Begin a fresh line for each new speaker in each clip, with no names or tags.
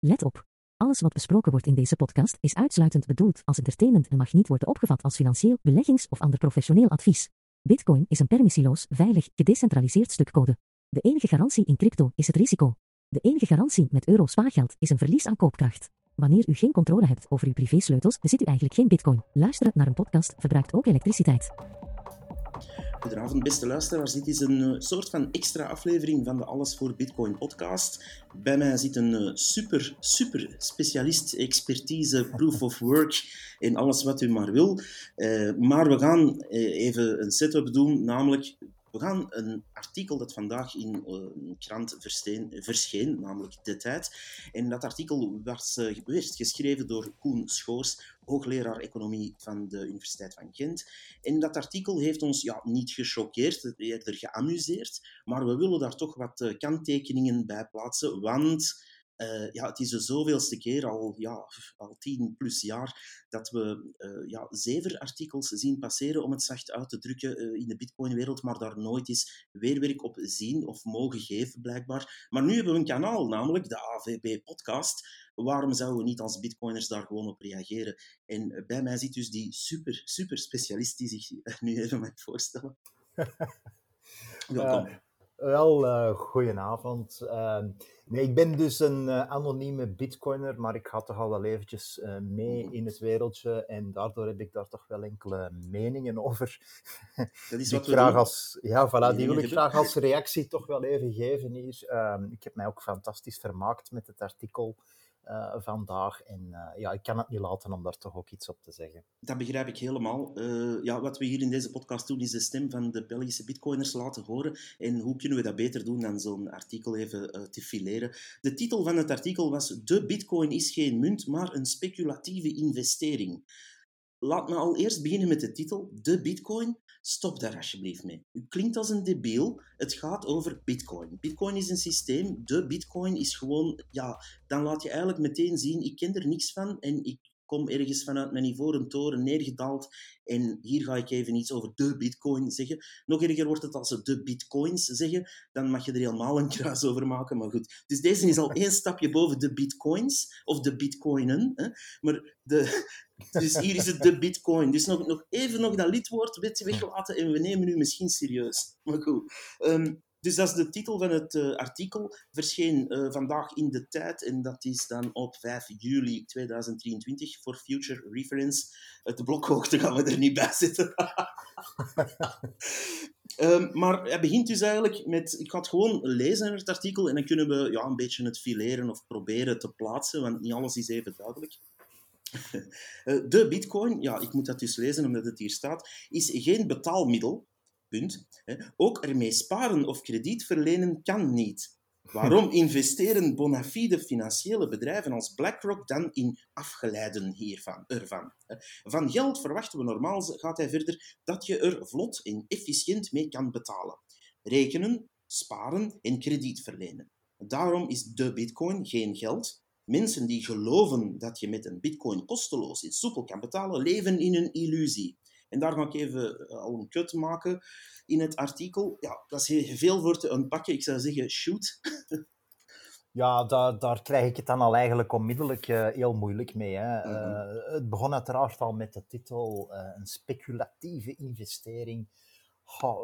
Let op. Alles wat besproken wordt in deze podcast is uitsluitend bedoeld als entertainment en mag niet worden opgevat als financieel, beleggings- of ander professioneel advies. Bitcoin is een permissieloos, veilig, gedecentraliseerd stuk code. De enige garantie in crypto is het risico. De enige garantie met euro spaargeld is een verlies aan koopkracht. Wanneer u geen controle hebt over uw privésleutels, bezit u eigenlijk geen bitcoin. Luisteren naar een podcast verbruikt ook elektriciteit.
Goedenavond, beste luisteraars. Dit is een uh, soort van extra aflevering van de Alles voor Bitcoin podcast. Bij mij zit een uh, super, super specialist, expertise, proof of work en alles wat u maar wil. Uh, maar we gaan even een setup doen, namelijk we gaan een artikel dat vandaag in een krant verscheen, namelijk De Tijd. En dat artikel was, werd geschreven door Koen Schoors, hoogleraar economie van de Universiteit van Gent. En dat artikel heeft ons ja, niet gechoqueerd, eerder geamuseerd, maar we willen daar toch wat kanttekeningen bij plaatsen, want uh, ja, het is de zoveelste keer, al, ja, al tien plus jaar, dat we uh, ja, zever-artikels zien passeren, om het zacht uit te drukken, in de Bitcoin-wereld, maar daar nooit eens weerwerk op zien of mogen geven, blijkbaar. Maar nu hebben we een kanaal, namelijk de AVB-podcast. Waarom zouden we niet als Bitcoiners daar gewoon op reageren? En bij mij zit dus die super, super specialist die zich nu even mag voorstellen.
Welkom. Wel, uh, goedenavond. Uh, nee, ik ben dus een anonieme bitcoiner, maar ik ga toch al wel eventjes mee in het wereldje en daardoor heb ik daar toch wel enkele meningen over.
Dat is wat
ik graag als, Ja, voilà, die wil ik graag als reactie toch wel even geven hier. Ehm, ik heb mij ook fantastisch vermaakt met het artikel uh, vandaag. En uh, ja, ik kan het niet laten om daar toch ook iets op te zeggen.
Dat begrijp ik helemaal. Uh, ja, wat we hier in deze podcast doen, is de stem van de Belgische bitcoiners laten horen. En hoe kunnen we dat beter doen dan zo'n artikel even te fileren? De titel van het artikel was De bitcoin is geen munt, maar een speculatieve investering. Laat me al eerst beginnen met de titel. De bitcoin Stop daar alsjeblieft mee. U klinkt als een debiel. Het gaat over Bitcoin. Bitcoin is een systeem. De Bitcoin is gewoon, ja, dan laat je eigenlijk meteen zien: ik ken er niks van en ik kom ergens vanuit mijn ivoren toren neergedaald en hier ga ik even iets over de bitcoin zeggen. Nog erger wordt het als ze de bitcoins zeggen, dan mag je er helemaal een kruis over maken, maar goed. Dus deze is al één stapje boven de bitcoins, of de bitcoinen. Hè? Maar de, dus hier is het de bitcoin. Dus nog, nog even nog dat lidwoord weggelaten en we nemen u misschien serieus. Maar goed. Um, dus dat is de titel van het uh, artikel. Verscheen uh, vandaag in de tijd en dat is dan op 5 juli 2023 voor Future Reference. De blokhoogte gaan we er niet bij zetten. um, maar hij begint dus eigenlijk met... Ik ga het gewoon lezen, het artikel, en dan kunnen we ja, een beetje het fileren of proberen te plaatsen, want niet alles is even duidelijk. De bitcoin, ja, ik moet dat dus lezen omdat het hier staat, is geen betaalmiddel, Punt. Ook ermee sparen of krediet verlenen kan niet. Waarom investeren bona fide financiële bedrijven als BlackRock dan in afgeleiden hiervan, ervan? Van geld verwachten we normaal, gaat hij verder, dat je er vlot en efficiënt mee kan betalen. Rekenen, sparen en krediet verlenen. Daarom is de bitcoin geen geld. Mensen die geloven dat je met een bitcoin kosteloos en soepel kan betalen, leven in een illusie. En daar ga ik even eh, al een kut maken in het artikel. Ja, dat is veel voor te unpakken. Ik zou zeggen, shoot.
Ja, daar, daar krijg ik het dan al eigenlijk onmiddellijk uh, heel moeilijk mee. Hè. Mm -hmm. uh, het begon uiteraard al met de titel uh, een speculatieve investering. Goh,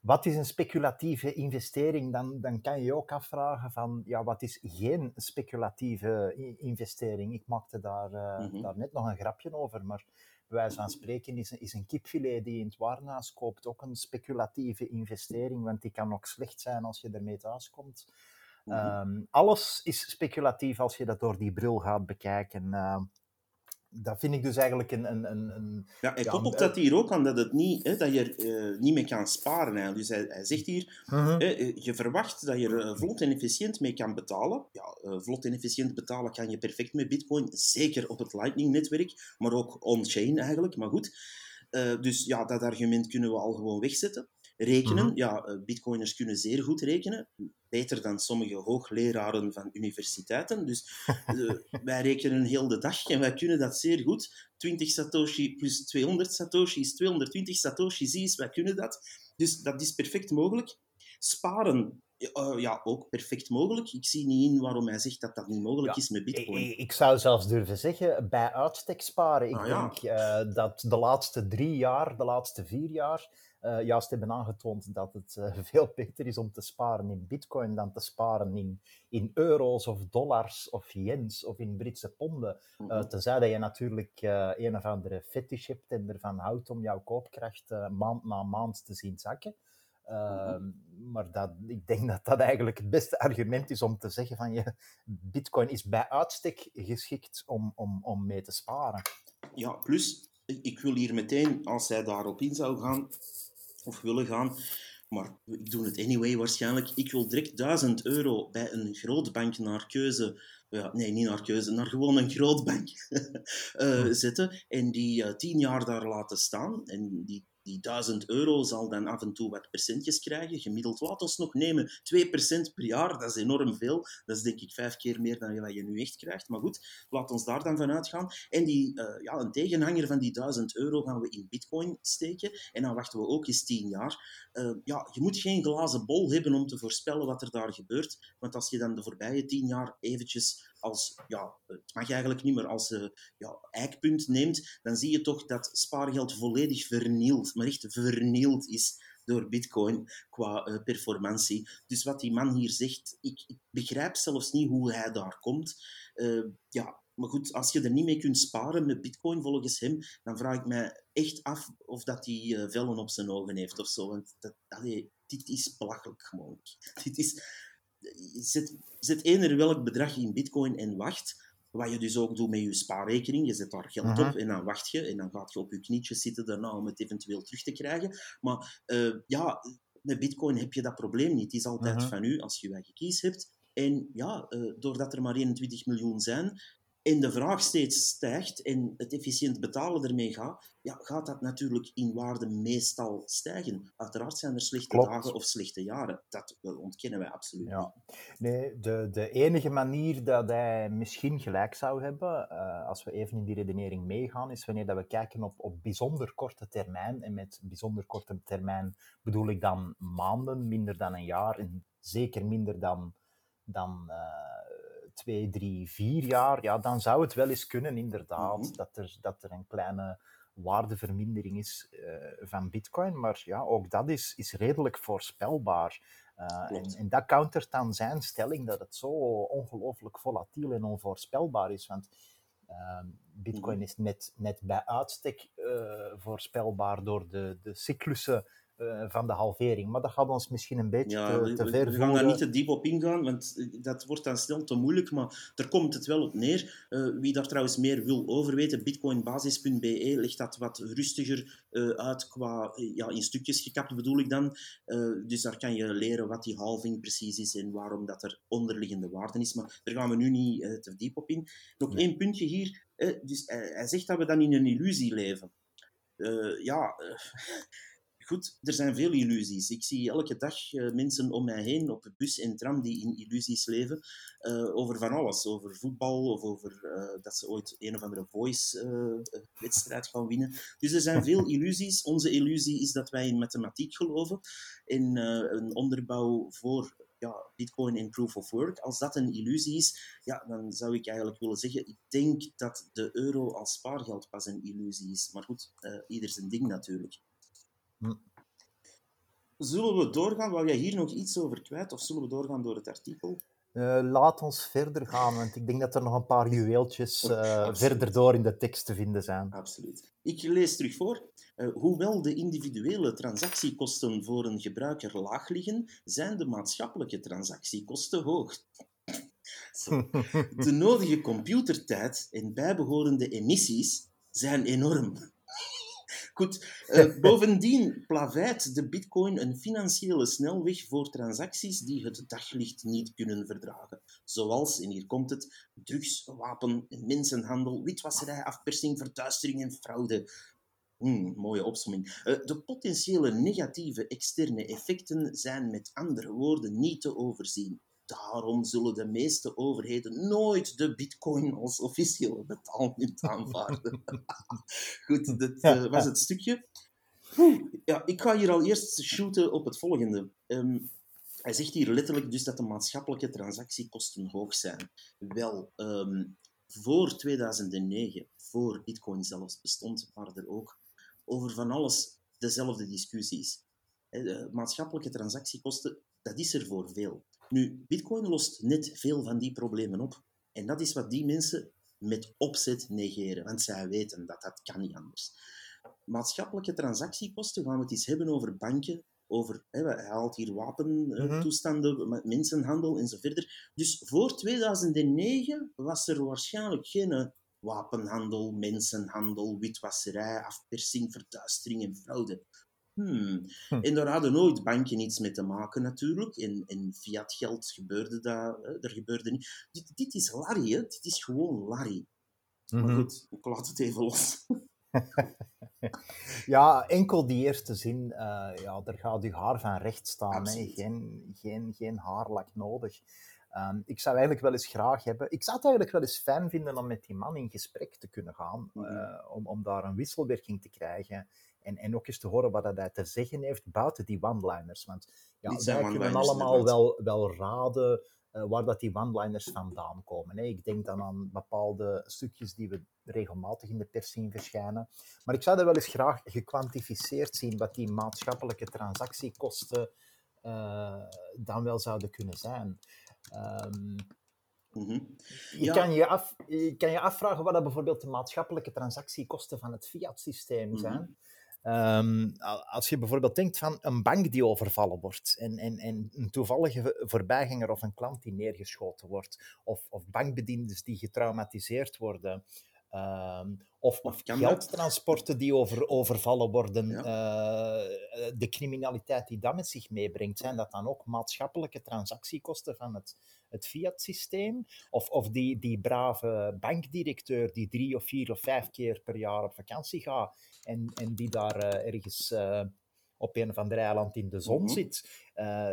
wat is een speculatieve investering? Dan, dan kan je je ook afvragen van, ja, wat is geen speculatieve investering? Ik maakte daar, mm -hmm. daar net nog een grapje over, maar bij wijze van spreken is, is een kipfilet die je in het Warnaas koopt ook een speculatieve investering, want die kan ook slecht zijn als je ermee thuis komt. -hmm. um, alles is speculatief als je dat door die bril gaat bekijken. Uh, dat vind ik dus eigenlijk een... een, een,
ja, hij koppelt dat hier ook aan dat, het niet, hè, dat je er uh, niet mee kan sparen. Hè. Dus hij, hij zegt hier, uh -huh. hè, je verwacht dat je er vlot en efficiënt mee kan betalen. Ja, uh, vlot en efficiënt betalen kan je perfect met bitcoin, zeker op het Lightning-netwerk, maar ook on-chain eigenlijk, maar goed. Dus ja, dat argument kunnen we al gewoon wegzetten. Rekenen, -huh. ja, bitcoiners kunnen zeer goed rekenen beter dan sommige hoogleraren van universiteiten. Dus uh, wij rekenen heel de dag en wij kunnen dat zeer goed. 20 Satoshi plus 200 Satoshi is 220 Satoshi's is, wij kunnen dat. Dus dat is perfect mogelijk. Sparen, Ja, ja, ook perfect mogelijk. Ik zie niet in waarom hij zegt dat dat niet mogelijk is met bitcoin.
Ik, ik, zou zelfs durven zeggen, bij uitstek sparen. Ik
Ah, ja.
denk eh, dat de laatste drie jaar, de laatste vier jaar, eh, juist hebben aangetoond dat het eh, veel beter is om te sparen in bitcoin dan te sparen in, in euro's of dollars of yens of in Britse ponden.
Mhm.
Eh, tenzij dat je natuurlijk een of andere fetish hebt en ervan houdt om jouw koopkracht maand na maand te zien zakken. Ehm, Maar dat, ik denk dat dat eigenlijk het beste argument is om te zeggen van je, bitcoin is bij uitstek geschikt om, om, om mee te sparen.
Ja, plus, ik wil hier meteen, als hij daarop in zou gaan, of willen gaan, maar ik doe het anyway waarschijnlijk, ik wil direct 1000 euro bij een grootbank naar keuze, ja, nee, niet naar keuze, naar gewoon een grootbank eh, zetten en die eh, 10 jaar daar laten staan. En die, die 1000 euro zal dan af en toe wat percentjes krijgen. Gemiddeld, laat ons nog nemen, 2% per jaar, dat is enorm veel. Dat is denk ik vijf keer meer dan wat je nu echt krijgt. Maar goed, laat ons daar dan van uitgaan. En die, eh, ja, een tegenhanger van die 1000 euro gaan we in bitcoin steken. En dan wachten we ook eens 10 jaar. Eh, ja, je moet geen glazen bol hebben om te voorspellen wat er daar gebeurt. Want als je dan de voorbije 10 jaar eventjes als, ja, het mag eigenlijk niet meer als eh, ja, eikpunt neemt, dan zie je toch dat spaargeld volledig vernield, maar echt vernield is door bitcoin qua eh, performantie. Dus wat die man hier zegt, ik, ik begrijp zelfs niet hoe hij daar komt. Eh, ja, maar goed, als je er niet mee kunt sparen met bitcoin volgens hem, dan vraag ik mij echt af of dat hij vellen op zijn ogen heeft of zo. Want dat, allee, dit is belachelijk gewoon. Dit is, zet, zet eender welk bedrag in bitcoin en wacht. Wat je dus ook doet met je spaarrekening. Je zet daar geld
Mhm.
op en dan wacht je. En dan gaat je op je knietjes zitten daarna om het eventueel terug te krijgen. Maar eh, ja, met bitcoin heb je dat probleem niet. Het is altijd
Mhm.
van u als je je eigen kies hebt. En ja, eh, doordat er maar 21 miljoen zijn en de vraag steeds stijgt en het efficiënt betalen ermee gaat, ja, gaat dat natuurlijk in waarde meestal stijgen. Uiteraard zijn er slechte
Klopt.
dagen of slechte jaren. Dat ontkennen wij absoluut
Ja.
niet.
Nee, de, de enige manier dat hij misschien gelijk zou hebben, eh, als we even in die redenering meegaan, is wanneer dat we kijken op, op bijzonder korte termijn. En met bijzonder korte termijn bedoel ik dan maanden, minder dan een jaar en zeker minder dan, dan eh, twee, drie, vier jaar. Ja, dan zou het wel eens kunnen, inderdaad,
Mhm.
dat, er, dat er een kleine waardevermindering is eh, van bitcoin. Maar ja, ook dat is, is redelijk voorspelbaar. Uh, en,
Klopt.
en dat countert dan zijn stelling dat het zo ongelooflijk volatiel en onvoorspelbaar is. Want ehm, Bitcoin
Mhm.
is net, net bij uitstek eh, voorspelbaar door de, de cyclussen eh, van de halvering. Maar dat gaat ons misschien een beetje
Ja,
te, te
we-
ver
we gaan daar niet te diep op ingaan, want eh, dat wordt dan snel te moeilijk, maar er komt het wel op neer. Eh, wie daar trouwens meer wil over weten, bitcoinbasis.be legt dat wat rustiger uit qua, ja, in stukjes gekapt bedoel ik dan. Dus daar kan je leren wat die halving precies is en waarom dat er onderliggende waarde is. Maar daar gaan we nu niet te diep op in. Nog
Nee.
één puntje hier. dus, hij zegt dat we dan in een illusie leven. Ja, goed, er zijn veel illusies. Ik zie elke dag eh, mensen om mij heen op de bus en tram die in illusies leven. eh, over van alles. Over voetbal of over eh, dat ze ooit een of andere voice-wedstrijd gaan winnen. Dus er zijn veel illusies. Onze illusie is dat wij in mathematiek geloven. In een onderbouw voor ja, Bitcoin en Proof of Work. Als dat een illusie is, ja, dan zou ik eigenlijk willen zeggen, ik denk dat de euro als spaargeld pas een illusie is. Maar goed, ieder zijn ding natuurlijk.
Hm.
Zullen we doorgaan? Wou jij hier nog iets over kwijt? Of zullen we doorgaan door het artikel?
Eh, laat ons verder gaan, want ik denk dat er nog een paar juweeltjes eh,
Absoluut.
verder door in de tekst te vinden zijn.
Absoluut. Ik lees terug voor. Eh, hoewel de individuele transactiekosten voor een gebruiker laag liggen, zijn de maatschappelijke transactiekosten hoog. Zo. De nodige computertijd en bijbehorende emissies zijn enorm. Goed, eh, bovendien plaveit de bitcoin een financiële snelweg voor transacties die het daglicht niet kunnen verdragen. Zoals, en hier komt het, drugs, wapen, mensenhandel, witwasserij, afpersing, verduistering en fraude. Hmm, mooie opsomming. Eh, de potentiële negatieve externe effecten zijn met andere woorden niet te overzien. Daarom zullen de meeste overheden nooit de bitcoin als officiële betaalmunt aanvaarden. Goed, dat eh, was het stukje. Ja, ik ga hier al eerst shooten op het volgende. Ehm, hij zegt hier letterlijk dus dat de maatschappelijke transactiekosten hoog zijn. Wel, ehm, voor 2009, voor Bitcoin zelfs bestond, waren er ook over van alles dezelfde discussies. De maatschappelijke transactiekosten, dat is er voor veel. Nu, Bitcoin lost net veel van die problemen op. En dat is wat die mensen met opzet negeren, want zij weten dat dat kan niet anders. Maatschappelijke transactiekosten gaan we het eens hebben over banken, over, hè, hij haalt hier wapentoestanden, mm -hmm. mensenhandel en zo verder. Dus voor 2009 was er waarschijnlijk geen wapenhandel, mensenhandel, witwasserij, afpersing, verduistering en fraude. Hmm. Hm. En daar hadden nooit banken iets mee te maken natuurlijk. En, en fiat geld gebeurde dat, hè, er gebeurde niet. Dit, dit is Larry, hè? dit is gewoon Larry. Mm -hmm. Maar goed, ik laat het even los.
ja, enkel die eerste zin, uh, ja, daar gaat uw haar van recht staan. Hè? Geen, geen, geen haarlak nodig. Um, ik zou eigenlijk wel eens graag hebben. Ik zou het eigenlijk wel eens fijn vinden om met die man in gesprek te kunnen gaan. Mm -hmm. uh, om, om daar een wisselwerking te krijgen. En, en ook eens te horen wat hij te zeggen heeft buiten die one-liners. Want ja, wij kunnen allemaal wel, wel raden uh, waar dat die one-liners vandaan komen. Hè. Ik denk dan aan bepaalde stukjes die we regelmatig in de pers zien verschijnen. Maar ik zou dat wel eens graag gekwantificeerd zien, wat die maatschappelijke transactiekosten uh, dan wel zouden kunnen zijn. Um, Mm -hmm. je, ja. kan je, af, je kan je afvragen wat dat bijvoorbeeld de maatschappelijke transactiekosten van het fiat-systeem zijn. Mm -hmm. Um, als je bijvoorbeeld denkt van een bank die overvallen wordt en, en, en een toevallige voorbijganger of een klant die neergeschoten wordt, of, of bankbediendes die getraumatiseerd worden, um, of, of geldtransporten die over, overvallen worden, ja. uh, de criminaliteit die dat met zich meebrengt, zijn dat dan ook maatschappelijke transactiekosten van het, het fiat-systeem? Of, of die, die brave bankdirecteur die drie of vier of vijf keer per jaar op vakantie gaat en, en die daar uh, ergens uh, op een of ander eiland in de zon mm -hmm. zit. Uh,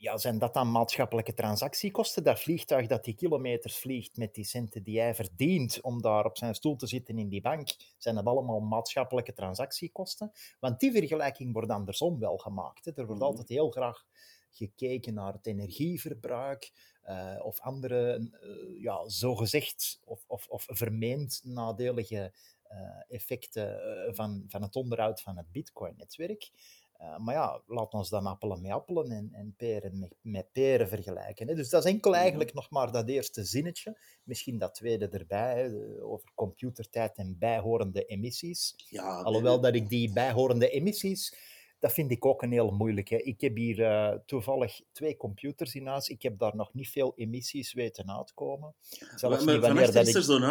ja, zijn dat dan maatschappelijke transactiekosten? Dat vliegtuig dat die kilometers vliegt met die centen die hij verdient om daar op zijn stoel te zitten in die bank, zijn dat allemaal maatschappelijke transactiekosten? Want die vergelijking wordt andersom wel gemaakt. Hè. Er wordt mm -hmm. altijd heel graag gekeken naar het energieverbruik uh, of andere, uh, ja, zogezegd of, of, of vermeend nadelige uh, effecten van, van het onderhoud van het Bitcoin-netwerk. Uh, maar ja, laat ons dan appelen met appelen en, en peren met, met peren vergelijken. Hè. Dus dat is enkel eigenlijk nog maar dat eerste zinnetje. Misschien dat tweede erbij, hè, over computertijd en bijhorende emissies. Ja, Alhoewel dat ik die bijhorende emissies dat vind ik ook een heel moeilijke. Ik heb hier uh, toevallig twee computers in huis. Ik heb daar nog niet veel emissies weten uitkomen.
Zelfs maar, wanneer dat is ik... er zo'n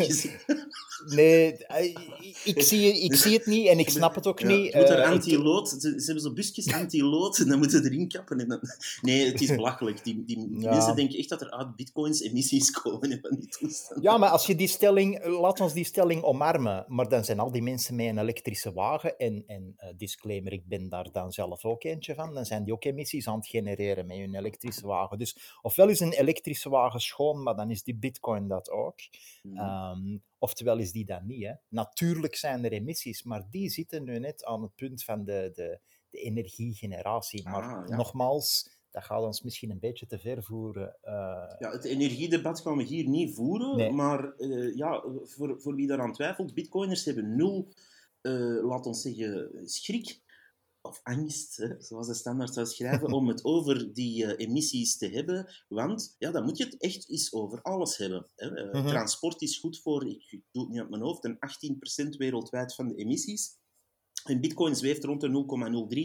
gezien.
nee, ik, ik, zie, ik zie het niet en ik snap het ook
ja,
niet.
Je moet er anti-lood... Ze, ze, hebben zo busjes anti-lood en dan moeten ze erin kappen. En dan... Nee, het is belachelijk. Die, die, ja. mensen denken echt dat er uit bitcoins emissies komen en van die toestanden.
Ja, maar als je die stelling... Laat ons die stelling omarmen. Maar dan zijn al die mensen met een elektrische wagen en, en uh, disclaimer, ik ben daar dan zelf ook eentje van, dan zijn die ook emissies aan het genereren met hun elektrische wagen. Dus ofwel is een elektrische wagen schoon, maar dan is die bitcoin dat ook. Mm. Um, oftewel is die dat niet. Hè. Natuurlijk zijn er emissies, maar die zitten nu net aan het punt van de, de, de energiegeneratie. Maar ah, ja. nogmaals, dat gaat ons misschien een beetje te ver voeren. Uh...
Ja, het energiedebat gaan we hier niet voeren, nee. maar uh, ja, voor, voor wie daaraan twijfelt, bitcoiners hebben nul uh, laat ons zeggen, schrik of angst, hè, zoals de standaard zou schrijven, om het over die uh, emissies te hebben. Want ja, dan moet je het echt eens over alles hebben. Hè. Uh, mm -hmm. Transport is goed voor, ik doe het niet op mijn hoofd, een 18% wereldwijd van de emissies. En bitcoin zweeft rond de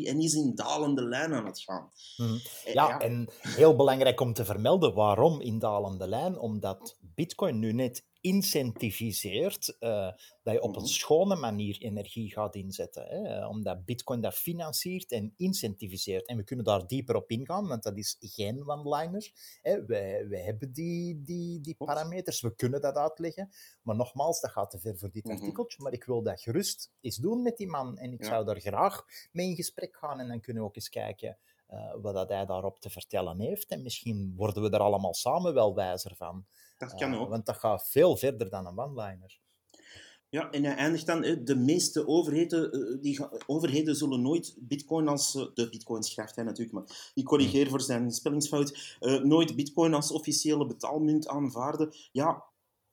0,03 en is in dalende lijn aan het gaan.
Mm. Ja, ja, en heel belangrijk om te vermelden, waarom in dalende lijn? Omdat bitcoin nu net incentiviseert uh, dat je op een mhm. schone manier energie gaat inzetten. Hè? Omdat Bitcoin dat financiert en incentiviseert. En we kunnen daar dieper op ingaan, want dat is geen one-liner. Wij hebben die, die, die parameters, we kunnen dat uitleggen. Maar nogmaals, dat gaat te ver voor dit mm -hmm. artikeltje. Maar ik wil dat gerust eens doen met die man. En ik ja. zou daar graag mee in gesprek gaan en dan kunnen we ook eens kijken. Uh, wat dat hij daarop te vertellen heeft. En misschien worden we er allemaal samen wel wijzer van.
Dat kan ook. Uh,
want dat gaat veel verder dan een one-liner.
Ja, en hij eindigt dan, de meeste overheden, eh, die overheden zullen nooit bitcoin als, eh, de bitcoin schrijft hij natuurlijk, maar ik corrigeer voor zijn spellingsfout, eh, nooit bitcoin als officiële betaalmunt aanvaarden. Ja,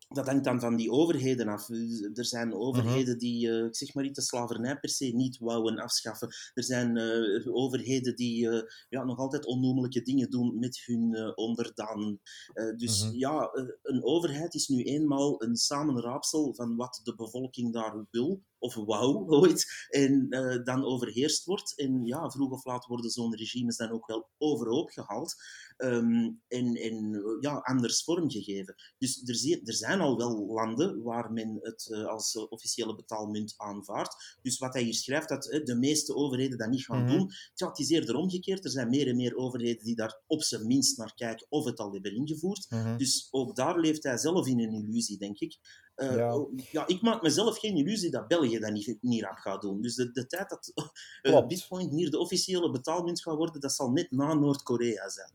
dat hangt dan van die overheden af. Er zijn overheden mhm. die, uh, ik zeg maar niet, de slavernij per se niet wouden afschaffen. Er zijn uh, overheden die uh, ja, nog altijd onnoemelijke dingen doen met hun onderdanen. dus mhm. ja, een overheid is nu eenmaal een samenraapsel van wat de bevolking daar wil of wauw ooit, en dan overheerst wordt. En ja, vroeg of laat worden zo'n regimes dan ook wel overhoop gehaald um, en, en ja, anders vormgegeven. Dus er, er, zijn al wel landen waar men het uh, als officiële betaalmunt aanvaardt. Dus wat hij hier schrijft, dat uh, de meeste overheden dat niet gaan mm -hmm. doen, tja, het is eerder omgekeerd. Er zijn meer en meer overheden die daar op zijn minst naar kijken of het al hebben ingevoerd. Mm -hmm. Dus ook daar leeft hij zelf in een illusie, denk ik. Uh, ja. ja. ik maak mezelf geen illusie dat België dat niet, niet rap gaat doen. Dus de, de tijd dat uh, Bitcoin hier de officiële betaalmunt gaat worden, dat zal net na Noord-Korea zijn.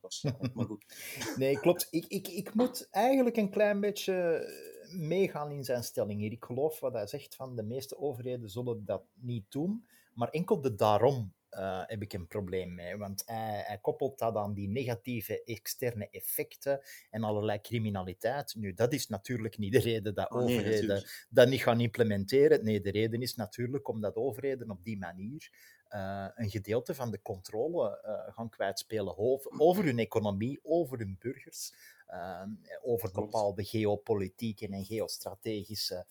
maar goed.
Nee, klopt. Ik, ik, ik moet eigenlijk een klein beetje meegaan in zijn stelling hier. Ik geloof wat hij zegt van de meeste overheden zullen dat niet doen, maar enkel de daarom uh, heb ik een probleem mee. Want hij, hij, koppelt dat aan die negatieve externe effecten en allerlei criminaliteit. Nu, dat is natuurlijk niet de reden dat oh, overheden dat niet gaan implementeren. Nee, de reden is natuurlijk omdat overheden op die manier uh, een gedeelte van de controle uh, gaan kwijtspelen over, over, hun economie, over hun burgers, uh, over bepaalde geopolitieke en geostrategische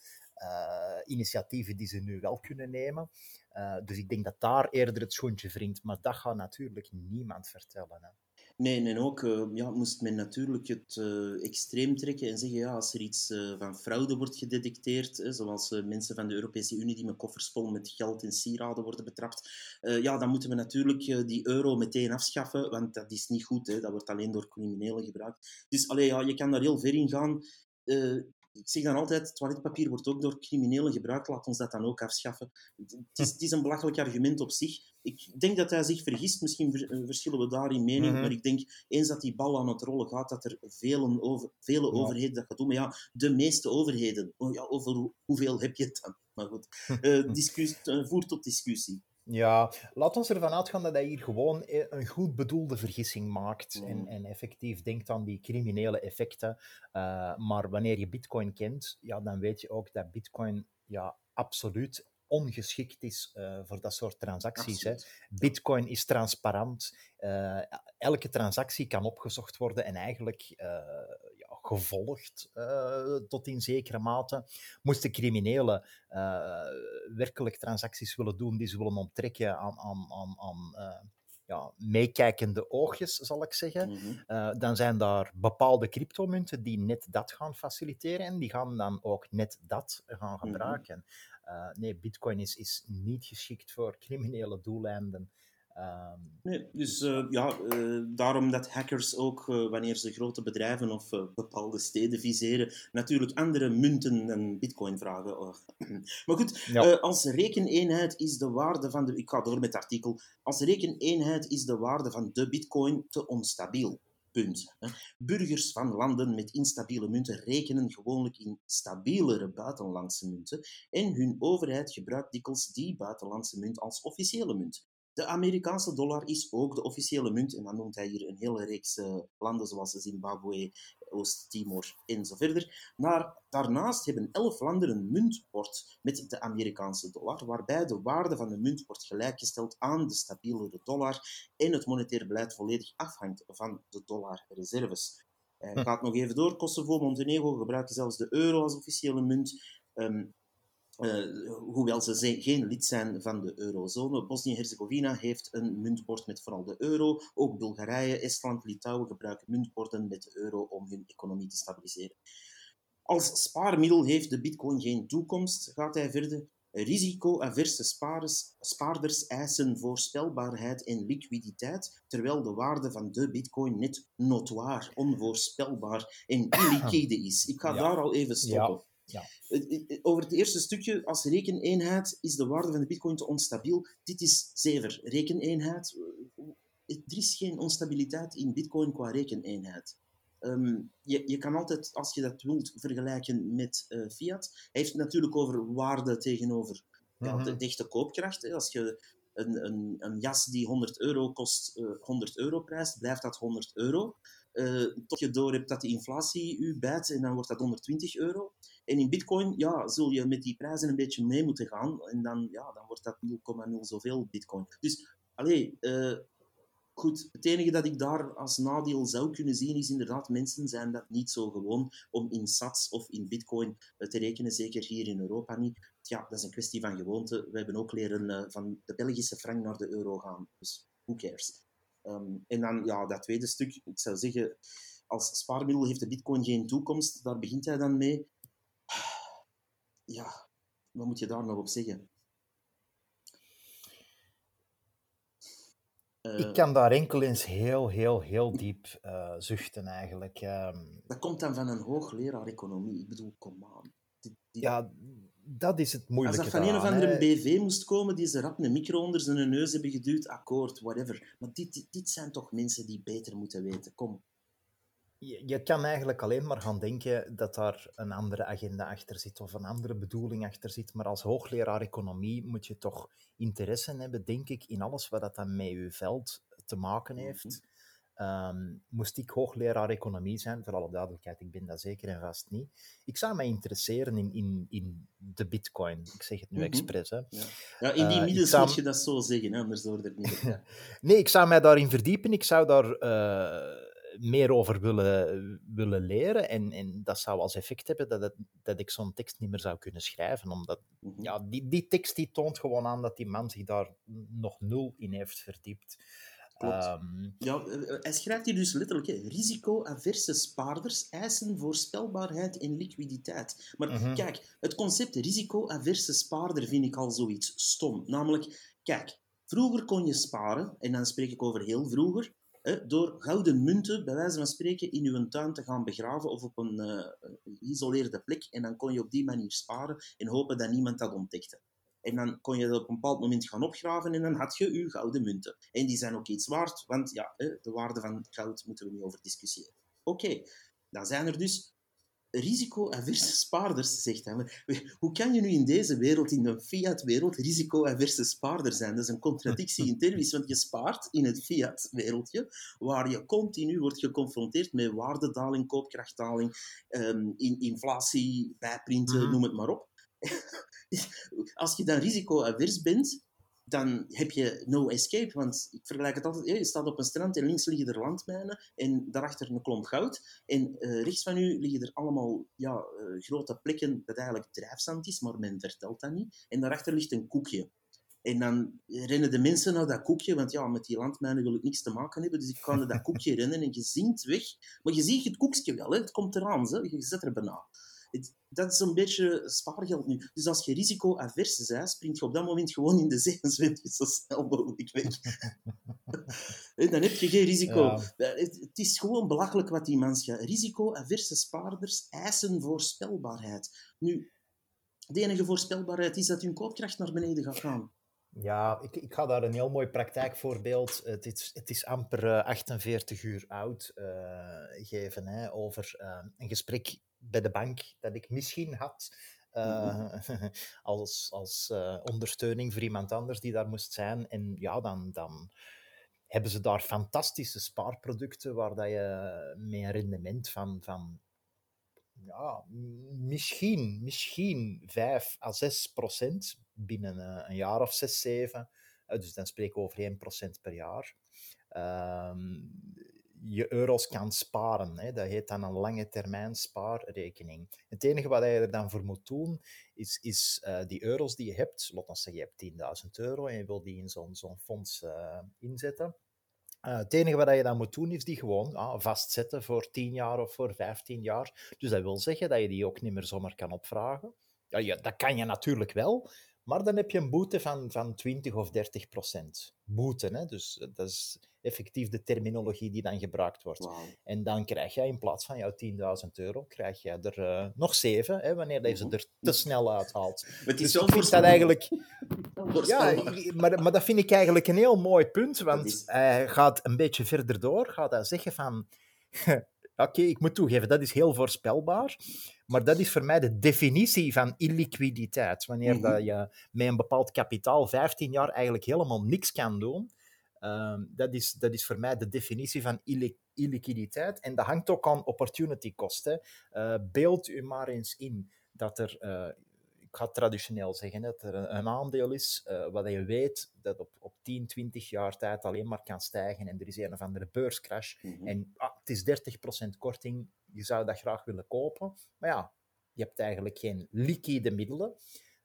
initiatieven die ze nu wel kunnen nemen. Uh, dus ik denk dat daar eerder het schoentje wringt, maar dat gaat natuurlijk niemand vertellen. Hè.
Nee, en ook uh, ja, moest men natuurlijk het uh, extreem trekken en zeggen, ja, als er iets van fraude wordt gedetecteerd, zoals mensen van de Europese Unie die met koffers vol met geld en sieraden worden betrapt, ja, dan moeten we natuurlijk die euro meteen afschaffen, want dat is niet goed, hè, dat wordt alleen door criminelen gebruikt. Dus allee, ja, je kan daar heel ver in gaan ik zeg dan altijd, toiletpapier wordt ook door criminelen gebruikt, laat ons dat dan ook afschaffen. Het is, het is een belachelijk argument op zich. Ik denk dat hij zich vergist, misschien eh, verschillen we daar in mening, mhm. maar ik denk, eens dat die bal aan het rollen gaat, dat er vele, over, vele overheden dat gaan doen. Maar ja, de meeste overheden, oh ja, over hoeveel heb je het dan? Maar goed, uh, discussie, uh, voert tot discussie.
Ja, laat ons ervan uitgaan dat hij hier gewoon e-, een goed bedoelde vergissing maakt en, mm. en effectief denkt aan die criminele effecten. Uh, maar wanneer je Bitcoin kent, ja, dan weet je ook dat Bitcoin ja, absoluut ongeschikt is uh, voor dat soort transacties. Hè. Bitcoin is transparant. Uh, elke transactie kan opgezocht worden en eigenlijk gevolgd uh, tot in zekere mate. Moesten criminelen uh, werkelijk transacties willen doen die ze willen onttrekken aan, aan, aan, aan uh, ja, meekijkende oogjes, zal ik zeggen, mm -hmm. dan zijn daar bepaalde cryptomunten die net dat gaan faciliteren en die gaan dan ook net dat gaan mhm. gebruiken. Mm -hmm. nee, bitcoin is, is niet geschikt voor criminele doeleinden.
Um, nee, dus uh, ja, uh, daarom dat hackers ook, uh, wanneer ze grote bedrijven of bepaalde steden viseren, natuurlijk andere munten dan bitcoin vragen. Oh. maar goed, ja. als rekeneenheid is de waarde van de... Ik ga door met het artikel. Als rekeneenheid is de waarde van de bitcoin te onstabiel. Punt. Burgers van landen met instabiele munten rekenen gewoonlijk in stabielere buitenlandse munten en hun overheid gebruikt dikwijls die buitenlandse munt als officiële munt. De Amerikaanse dollar is ook de officiële munt. En dan noemt hij hier een hele reeks uh, landen zoals Zimbabwe, Oost-Timor en zo verder. Maar daarnaast hebben elf landen een muntbord met de Amerikaanse dollar, waarbij de waarde van de munt wordt gelijkgesteld aan de stabielere dollar en het monetair beleid volledig afhangt van de dollarreserves. Hm. gaat nog even door. Kosovo, Montenegro gebruiken zelfs de euro als officiële munt. Um, uh, hoewel ze geen lid zijn van de eurozone. Bosnië-Herzegovina heeft een muntbord met vooral de euro. Ook Bulgarije, Estland, Litouwen gebruiken muntborden met de euro om hun economie te stabiliseren. Als spaarmiddel heeft de bitcoin geen toekomst, gaat hij verder. Risico-averse spaarders eisen voorspelbaarheid en liquiditeit, terwijl de waarde van de bitcoin net notoir, onvoorspelbaar en illiquide is. Ik ga daar al even stoppen. Ja. Over het eerste stukje, als rekeneenheid is de waarde van de bitcoin te onstabiel. Dit is zever. Rekeneenheid. Er is geen onstabiliteit in bitcoin qua rekeneenheid. Ehm, je, je kan altijd, als je dat wilt, vergelijken met uh, fiat. Hij heeft het natuurlijk over waarde tegenover ja, de, de echte koopkracht. Hè. Als je een, een, een, jas die 100 euro kost, uh, 100 euro prijst, blijft dat 100 euro. Uh, tot je door hebt dat de inflatie u bijt en dan wordt dat 120 euro. En in bitcoin ja, zul je met die prijzen een beetje mee moeten gaan en dan, ja, dan wordt dat 0,0 zoveel bitcoin. Dus, allee, uh, goed, het enige dat ik daar als nadeel zou kunnen zien is inderdaad, mensen zijn dat niet zo gewoon om in sats of in bitcoin te rekenen, zeker hier in Europa niet. Ja, dat is een kwestie van gewoonte. We hebben ook leren van de Belgische frank naar de euro gaan, dus who cares. Um, en dan ja, dat tweede stuk, ik zou zeggen, als spaarmiddel heeft de bitcoin geen toekomst, daar begint hij dan mee. Ja, wat moet je daar nog op zeggen?
Uh, ik kan daar enkel eens heel, heel, heel diep uh, zuchten eigenlijk. Um,
dat komt dan van een hoogleraar economie. Ik bedoel, kom aan.
Die, die... Ja, dat is het moeilijke
Als dat van een of andere BV moest komen, die ze rap een micro onder zijn neus hebben geduwd, akkoord, whatever. Maar dit, dit zijn toch mensen die beter moeten weten. Kom.
Je, je kan eigenlijk alleen maar gaan denken dat daar een andere agenda achter zit of een andere bedoeling achter zit. Maar als hoogleraar economie moet je toch interesse hebben, denk ik, in alles wat dat dan met je veld te maken mhm. heeft. Um, moest ik hoogleraar economie zijn, voor alle duidelijkheid, ik ben dat zeker en vast niet. Ik zou mij interesseren in, in, in de bitcoin. Ik zeg het nu mm -hmm. expres. Hè.
Ja. ja. in die uh, zou... moet je dat zo zeggen, anders hoort het niet.
nee, ik zou mij daarin verdiepen. Ik zou daar uh, meer over willen, willen leren. En, en dat zou als effect hebben dat, het, dat ik zo'n tekst niet meer zou kunnen schrijven. Omdat mm -hmm. ja, die, die tekst die toont gewoon aan dat die man zich daar nog nul in heeft verdiept.
Um, ja, eh, hij schrijft hier dus letterlijk: risico-averse spaarders eisen voorspelbaarheid en liquiditeit. Maar uh-huh. kijk, het concept risico-averse spaarder vind ik al zoiets stom. Namelijk, kijk, vroeger kon je sparen, en dan spreek ik over heel vroeger, hè, door gouden munten, bij wijze van spreken, in uw tuin te gaan begraven of op een uh, geïsoleerde plek. En dan kon je op die manier sparen en hopen dat niemand dat ontdekte. En dan kon je dat op een bepaald moment gaan opgraven en dan had je je gouden munten. En die zijn ook iets waard, want ja, de waarde van goud moeten we niet over discussiëren. Oké, dan zijn er dus risico-averse spaarders, zegt hij. Hoe kan je nu in deze wereld, in de fiat-wereld, risico-averse spaarder zijn? Dat is een contradictie in termen, want je spaart in het fiat-wereldje, waar je continu wordt geconfronteerd met waardedaling, koopkrachtdaling, um, inflatie, bijprinten, mm noem het maar op. als je dan risico-avers bent, dan heb je no escape. Want ik vergelijk het altijd, je staat op een strand en links liggen er landmijnen en daarachter een klomp goud. En uh, rechts van u liggen er allemaal ja, uh, grote plekken dat eigenlijk drijfzand is, maar men vertelt dat niet. En daarachter ligt een koekje. En dan rennen de mensen naar dat koekje, want ja, met die landmijnen wil ik niks te maken hebben, dus ik kan naar dat koekje rennen en je zingt weg. Maar je ziet het koekje wel, hè? het komt eraan, hè? je zet er bijna dat is een beetje spaargeld nu. Dus als je risico-avers bent, springt je op dat moment gewoon in de zee en zwemt je zo snel mogelijk weg. dan heb je geen risico. Ja. Het is gewoon belachelijk wat die mensen gaan. Risico-averse spaarders eisen voorspelbaarheid. Nu, de enige voorspelbaarheid is dat hun koopkracht naar beneden gaat gaan.
Ja, ik, ik ga daar een heel mooi praktijkvoorbeeld. Het is, het is amper 48 uur oud uh, geven hè, over uh, een gesprek bij de bank dat ik misschien had. Uh, als als uh, ondersteuning voor iemand anders die daar moest zijn. En ja, dan, dan hebben ze daar fantastische spaarproducten waar dat je met een rendement van, van ja, misschien, misschien 5 à 6 procent binnen uh, een jaar of 6, 7. dus dan spreken we over 1 procent per jaar. Ehm, je euro's kan sparen. Hè. Dat heet dan een lange termijn spaarrekening. Het enige wat je er dan voor moet doen, is, is uh, die euro's die je hebt, laat ons zeggen je hebt 10.000 euro en je wil die in zo'n zo'n fonds uh, inzetten. Uh, het enige wat je dan moet doen, is die gewoon ah, vastzetten voor 10 jaar of voor 15 jaar. Dus dat wil zeggen dat je die ook niet meer zomaar kan opvragen. Ja, ja, dat kan je natuurlijk wel, maar dan heb je een boete van, van 20 of 30 procent. Boete, hè? dus dat is effectief de terminologie die dan gebruikt wordt. En dan krijg je in plaats van jouw 10.000 euro, krijg je er uh, nog 7, hè, wanneer je ze mhm. er te snel uithaalt.
Is dus ik vind dat
eigenlijk... ja, maar, maar dat vind ik eigenlijk een heel mooi punt, want hij gaat een beetje verder door, gaat hij zeggen van... oké, ik moet toegeven, dat is heel voorspelbaar. Maar dat is voor mij de definitie van illiquiditeit. Wanneer
Mhm.
dat je met een bepaald kapitaal 15 jaar eigenlijk helemaal niks kan doen. Ehm, dat, is, dat is voor mij de definitie van illi- illiquiditeit. En dat hangt ook aan opportunity cost. Hè. Eh, beeld u maar eens in dat er, eh, ik ga traditioneel zeggen, dat er een, een aandeel is eh, wat je weet dat op, op 10, 20 jaar tijd alleen maar kan stijgen en er is een of andere beurscrash
Mhm.
en ah, het is 30% korting, je zou dat graag willen kopen, maar ja, je hebt eigenlijk geen liquide middelen.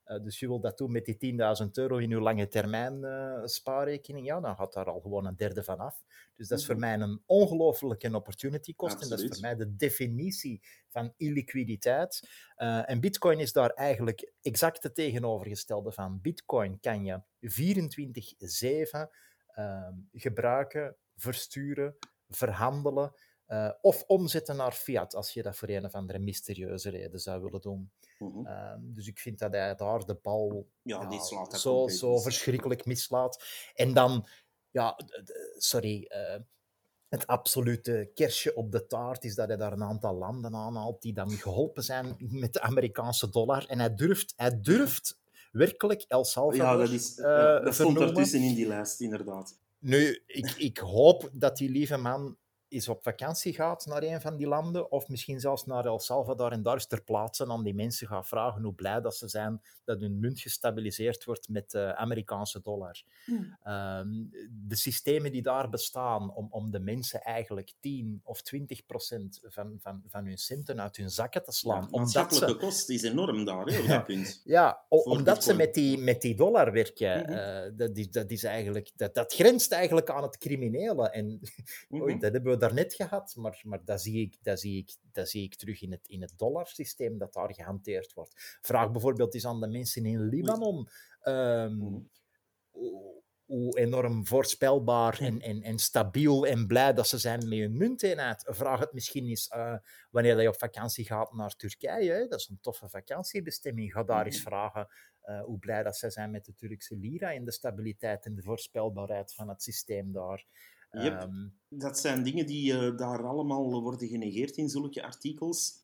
Eh, dus je wil dat doen met die 10.000 euro in je lange termijn eh, spaarrekening, ja, dan gaat daar al gewoon een derde van af. Dus dat is voor
Mhm.
mij een ongelofelijke opportunity cost. En dat is voor mij de definitie van illiquiditeit. Eh, en Bitcoin is daar eigenlijk exact het tegenovergestelde van. Bitcoin kan je 24-7 ehm, gebruiken, versturen, verhandelen eh, of omzetten naar fiat, als je dat voor een of andere mysterieuze reden zou willen doen.
Mhm.
Ehm, dus ik vind dat hij daar de bal
Ja, slaat
zo, zo verschrikkelijk mislaat. En dan, ja, sorry, eh, het absolute kersje op de taart is dat hij daar een aantal landen aanhaalt die dan geholpen zijn met de Amerikaanse dollar. En hij durft, hij durft werkelijk El Salvador
Ja, dat, is,
eh,
dat stond ertussen in die lijst, inderdaad.
Nu, ik, ik hoop dat die lieve man eens op vakantie gaat naar een van die landen, of misschien zelfs naar El Salvador en daar eens ter plaatse aan die mensen gaat vragen hoe blij dat ze zijn dat hun munt gestabiliseerd wordt met de Amerikaanse dollar.
Hmm.
Ehm, de systemen die daar bestaan om, om de mensen eigenlijk 10 of 20 procent van, van, van hun centen uit hun zakken te slaan.
Ja, maatschappelijke
ze,
kost is enorm daar, hè, op dat punt.
ja, omdat ze met die, met die dollar werken.
Mhm.
eh, dat, is, dat, is eigenlijk, dat, dat grenst eigenlijk aan het criminele. En
Mhm.
Oei, dat hebben we daarnet gehad, maar, maar dat, zie ik, dat, zie ik, dat zie ik terug in het, in het dollarsysteem dat daar gehanteerd wordt. Vraag bijvoorbeeld eens aan de mensen in Libanon
Mhm.
hoe, hoe enorm voorspelbaar en, en, en stabiel en blij dat ze zijn met hun munteenheid. Vraag het misschien eens eh, wanneer je op vakantie gaat naar Turkije. hè. Dat is een toffe vakantiebestemming. Ga daar eens
Mhm.
vragen eh, hoe blij dat zij zijn met de Turkse lira en de stabiliteit en de voorspelbaarheid van het systeem daar.
Yep.
Ehm,
Dat zijn dingen die eh, daar allemaal worden genegeerd in zulke artikels.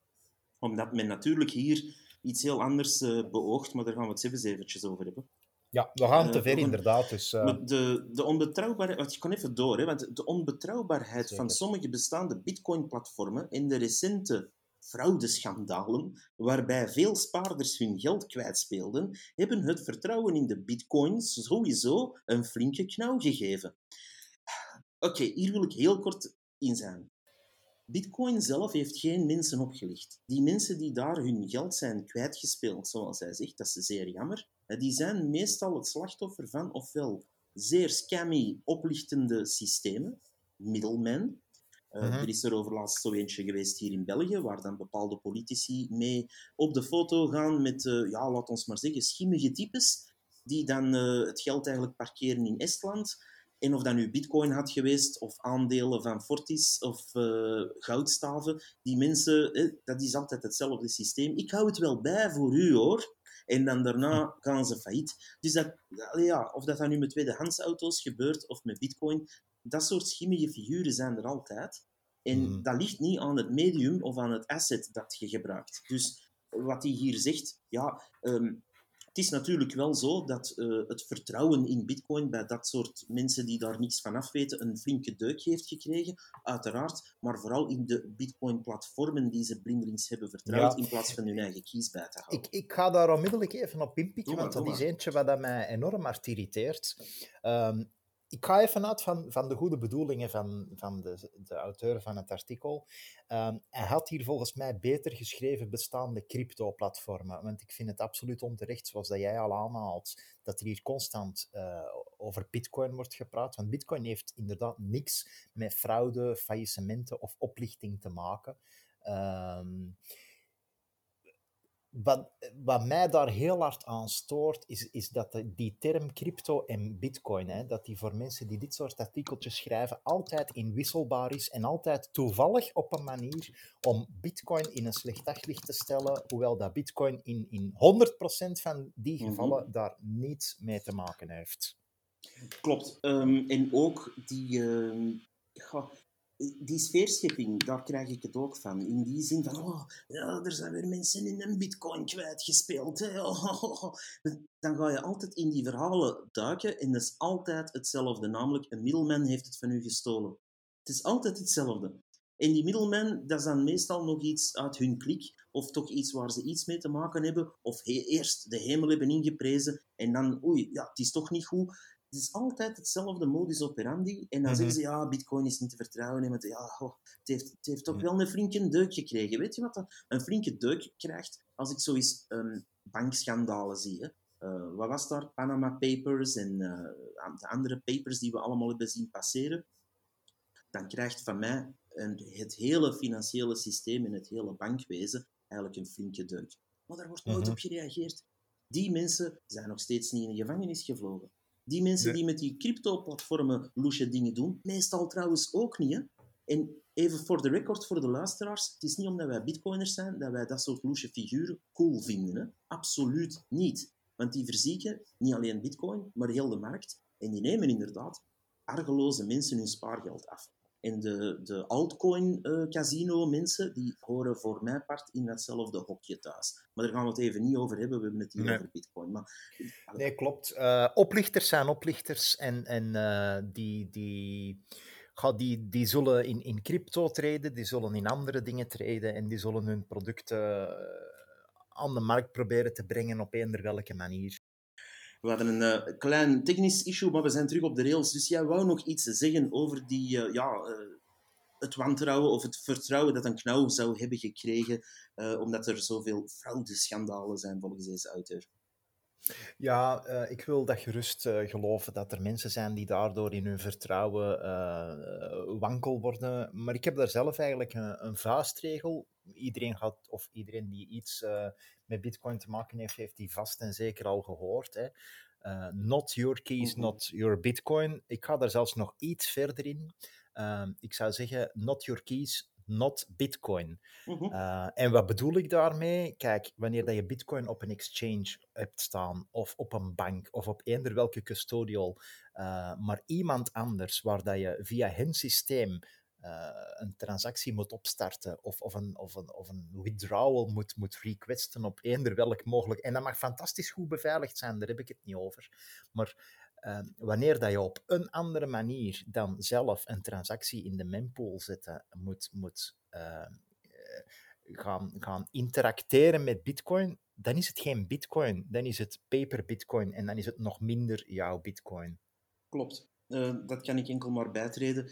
Omdat men natuurlijk hier iets heel anders eh, beoogt, maar daar gaan we het zelfs eventjes over hebben.
Ja, we gaan
Eh,
te ver inderdaad. Dus,
de, de onbetrouwbaarheid, want je kan even door, hè, want de onbetrouwbaarheid van sommige bestaande bitcoin-platformen en de recente fraudeschandalen, waarbij veel spaarders hun geld kwijtspeelden, hebben het vertrouwen in de bitcoins sowieso een flinke knauw gegeven. Oké, hier wil ik heel kort in zijn. Bitcoin zelf heeft geen mensen opgelicht. Die mensen die daar hun geld zijn kwijtgespeeld, zoals hij zegt, dat is zeer jammer. hè, Die zijn meestal het slachtoffer van ofwel zeer scammy, oplichtende systemen, middlemen. Eh,
Mhm.
Er is er over laatst zo eentje geweest hier in België, waar dan bepaalde politici mee op de foto gaan met, eh, ja, laat ons maar zeggen, schimmige types, die dan eh, het geld eigenlijk parkeren in Estland. En of dat nu bitcoin had geweest, of aandelen van Fortis, of eh, goudstaven, die mensen, eh, dat is altijd hetzelfde systeem. Ik hou het wel bij voor u, hoor. En dan daarna gaan ze failliet. Dus dat, ja, of dat dan nu met tweedehands auto's gebeurt, of met bitcoin, dat soort schimmige figuren zijn er altijd. En
Mhm.
dat ligt niet aan het medium of aan het asset dat je gebruikt. Dus wat hij hier zegt, ja, ehm, het is natuurlijk wel zo dat eh, het vertrouwen in bitcoin bij dat soort mensen die daar niets van af weten een flinke deuk heeft gekregen, uiteraard, maar vooral in de bitcoin-platformen die ze blindelings hebben vertrouwd,
Ja.
in plaats van hun eigen kies bij te houden.
Ik, ik ga daar onmiddellijk even op inpikken, want dat is eentje wat dat mij enorm hard irriteert. Ehm, ik ga even uit van, van de goede bedoelingen van, van de, de auteur van het artikel. Ehm, hij had hier volgens mij beter geschreven bestaande crypto-platformen, want ik vind het absoluut onterecht, zoals dat jij al aanhaalt, dat er hier constant eh, over bitcoin wordt gepraat. Want bitcoin heeft inderdaad niks met fraude, faillissementen of oplichting te maken. Ehm, wat, wat mij daar heel hard aan stoort, is, is dat de- die term crypto en bitcoin, hè, dat die voor mensen die dit soort artikeltjes schrijven, altijd inwisselbaar is en altijd toevallig op een manier om bitcoin in een slecht daglicht te stellen, hoewel dat bitcoin in, in 100% van die
Mhm.
gevallen daar niets mee te maken heeft.
Klopt. Ehm, en ook die. ehm, die sfeerschepping, daar krijg ik het ook van. In die zin van, oh, ja, er zijn weer mensen in een bitcoin kwijtgespeeld. Hè. Dan ga je altijd in die verhalen duiken en dat is altijd hetzelfde. Namelijk, een middelman heeft het van u gestolen. Het is altijd hetzelfde. En die middelman, dat is dan meestal nog iets uit hun klik, of toch iets waar ze iets mee te maken hebben, of eerst de hemel hebben ingeprezen en dan, oei, ja, het is toch niet goed. Het is altijd hetzelfde modus operandi. En dan zeggen ze, ja, bitcoin is niet te vertrouwen. Want ja, oh, het, heeft, het heeft toch wel een flinke deuk gekregen. Weet je wat dat een flinke deuk krijgt als ik zo eens um, bankschandalen zie? Hè? Uh, wat was daar? Panama Papers en uh, de andere papers die we allemaal hebben zien passeren. Dan krijgt van mij een, het hele financiële systeem en het hele bankwezen eigenlijk een flinke deuk. Maar daar wordt nooit mhm. op gereageerd. Die mensen zijn nog steeds niet in de gevangenis gevlogen. Die mensen die met die crypto-platformen loesje dingen doen, meestal trouwens ook niet. Hè? En even voor de record, voor de luisteraars, het is niet omdat wij bitcoiners zijn dat wij dat soort loesje figuren cool vinden. Hè? Absoluut niet. Want die verzieken niet alleen bitcoin, maar heel de markt. En die nemen inderdaad argeloze mensen hun spaargeld af. En de, de altcoin-casino-mensen, eh, die horen voor mijn part in datzelfde hokje thuis. Maar daar gaan we het even niet over hebben, we hebben het hier over bitcoin. Maar,
nee, klopt. Uh, oplichters zijn oplichters en, en uh, die... die... die, die zullen in, in crypto treden, die zullen in andere dingen treden en die zullen hun producten aan de markt proberen te brengen op eender welke manier.
We hadden een uh, klein technisch issue, maar we zijn terug op de rails. Dus jij wou nog iets zeggen over die, uh, ja, uh, het wantrouwen of het vertrouwen dat een knauw zou hebben gekregen, omdat er zoveel fraudeschandalen zijn volgens deze auteur.
Ja, uh, ik wil dat gerust uh, geloven dat er mensen zijn die daardoor in hun vertrouwen uh, wankel worden. Maar ik heb daar zelf eigenlijk een, een vuistregel. Iedereen gaat, of iedereen die iets met Bitcoin te maken heeft, heeft die vast en zeker al gehoord. Hè. not your keys, mhm. not your Bitcoin. Ik ga daar zelfs nog iets verder in. Ik zou zeggen, not your keys, not Bitcoin. Mhm. Eh, en wat bedoel ik daarmee? Kijk, wanneer dat je Bitcoin op een exchange hebt staan, of op een bank, of op eender welke custodial, uh, maar iemand anders waar dat je via hun systeem uh, een transactie moet opstarten of, of, een, of, een, of een withdrawal moet, moet requesten op eender welk mogelijk. En dat mag fantastisch goed beveiligd zijn, daar heb ik het niet over. Maar Ehm, wanneer dat je op een andere manier dan zelf een transactie in de mempool zetten moet, moet ehm, eh, gaan, gaan interacteren met Bitcoin, dan is het geen Bitcoin, dan is het paper Bitcoin en dan is het nog minder jouw Bitcoin.
Klopt, uh, dat kan ik enkel maar bijtreden.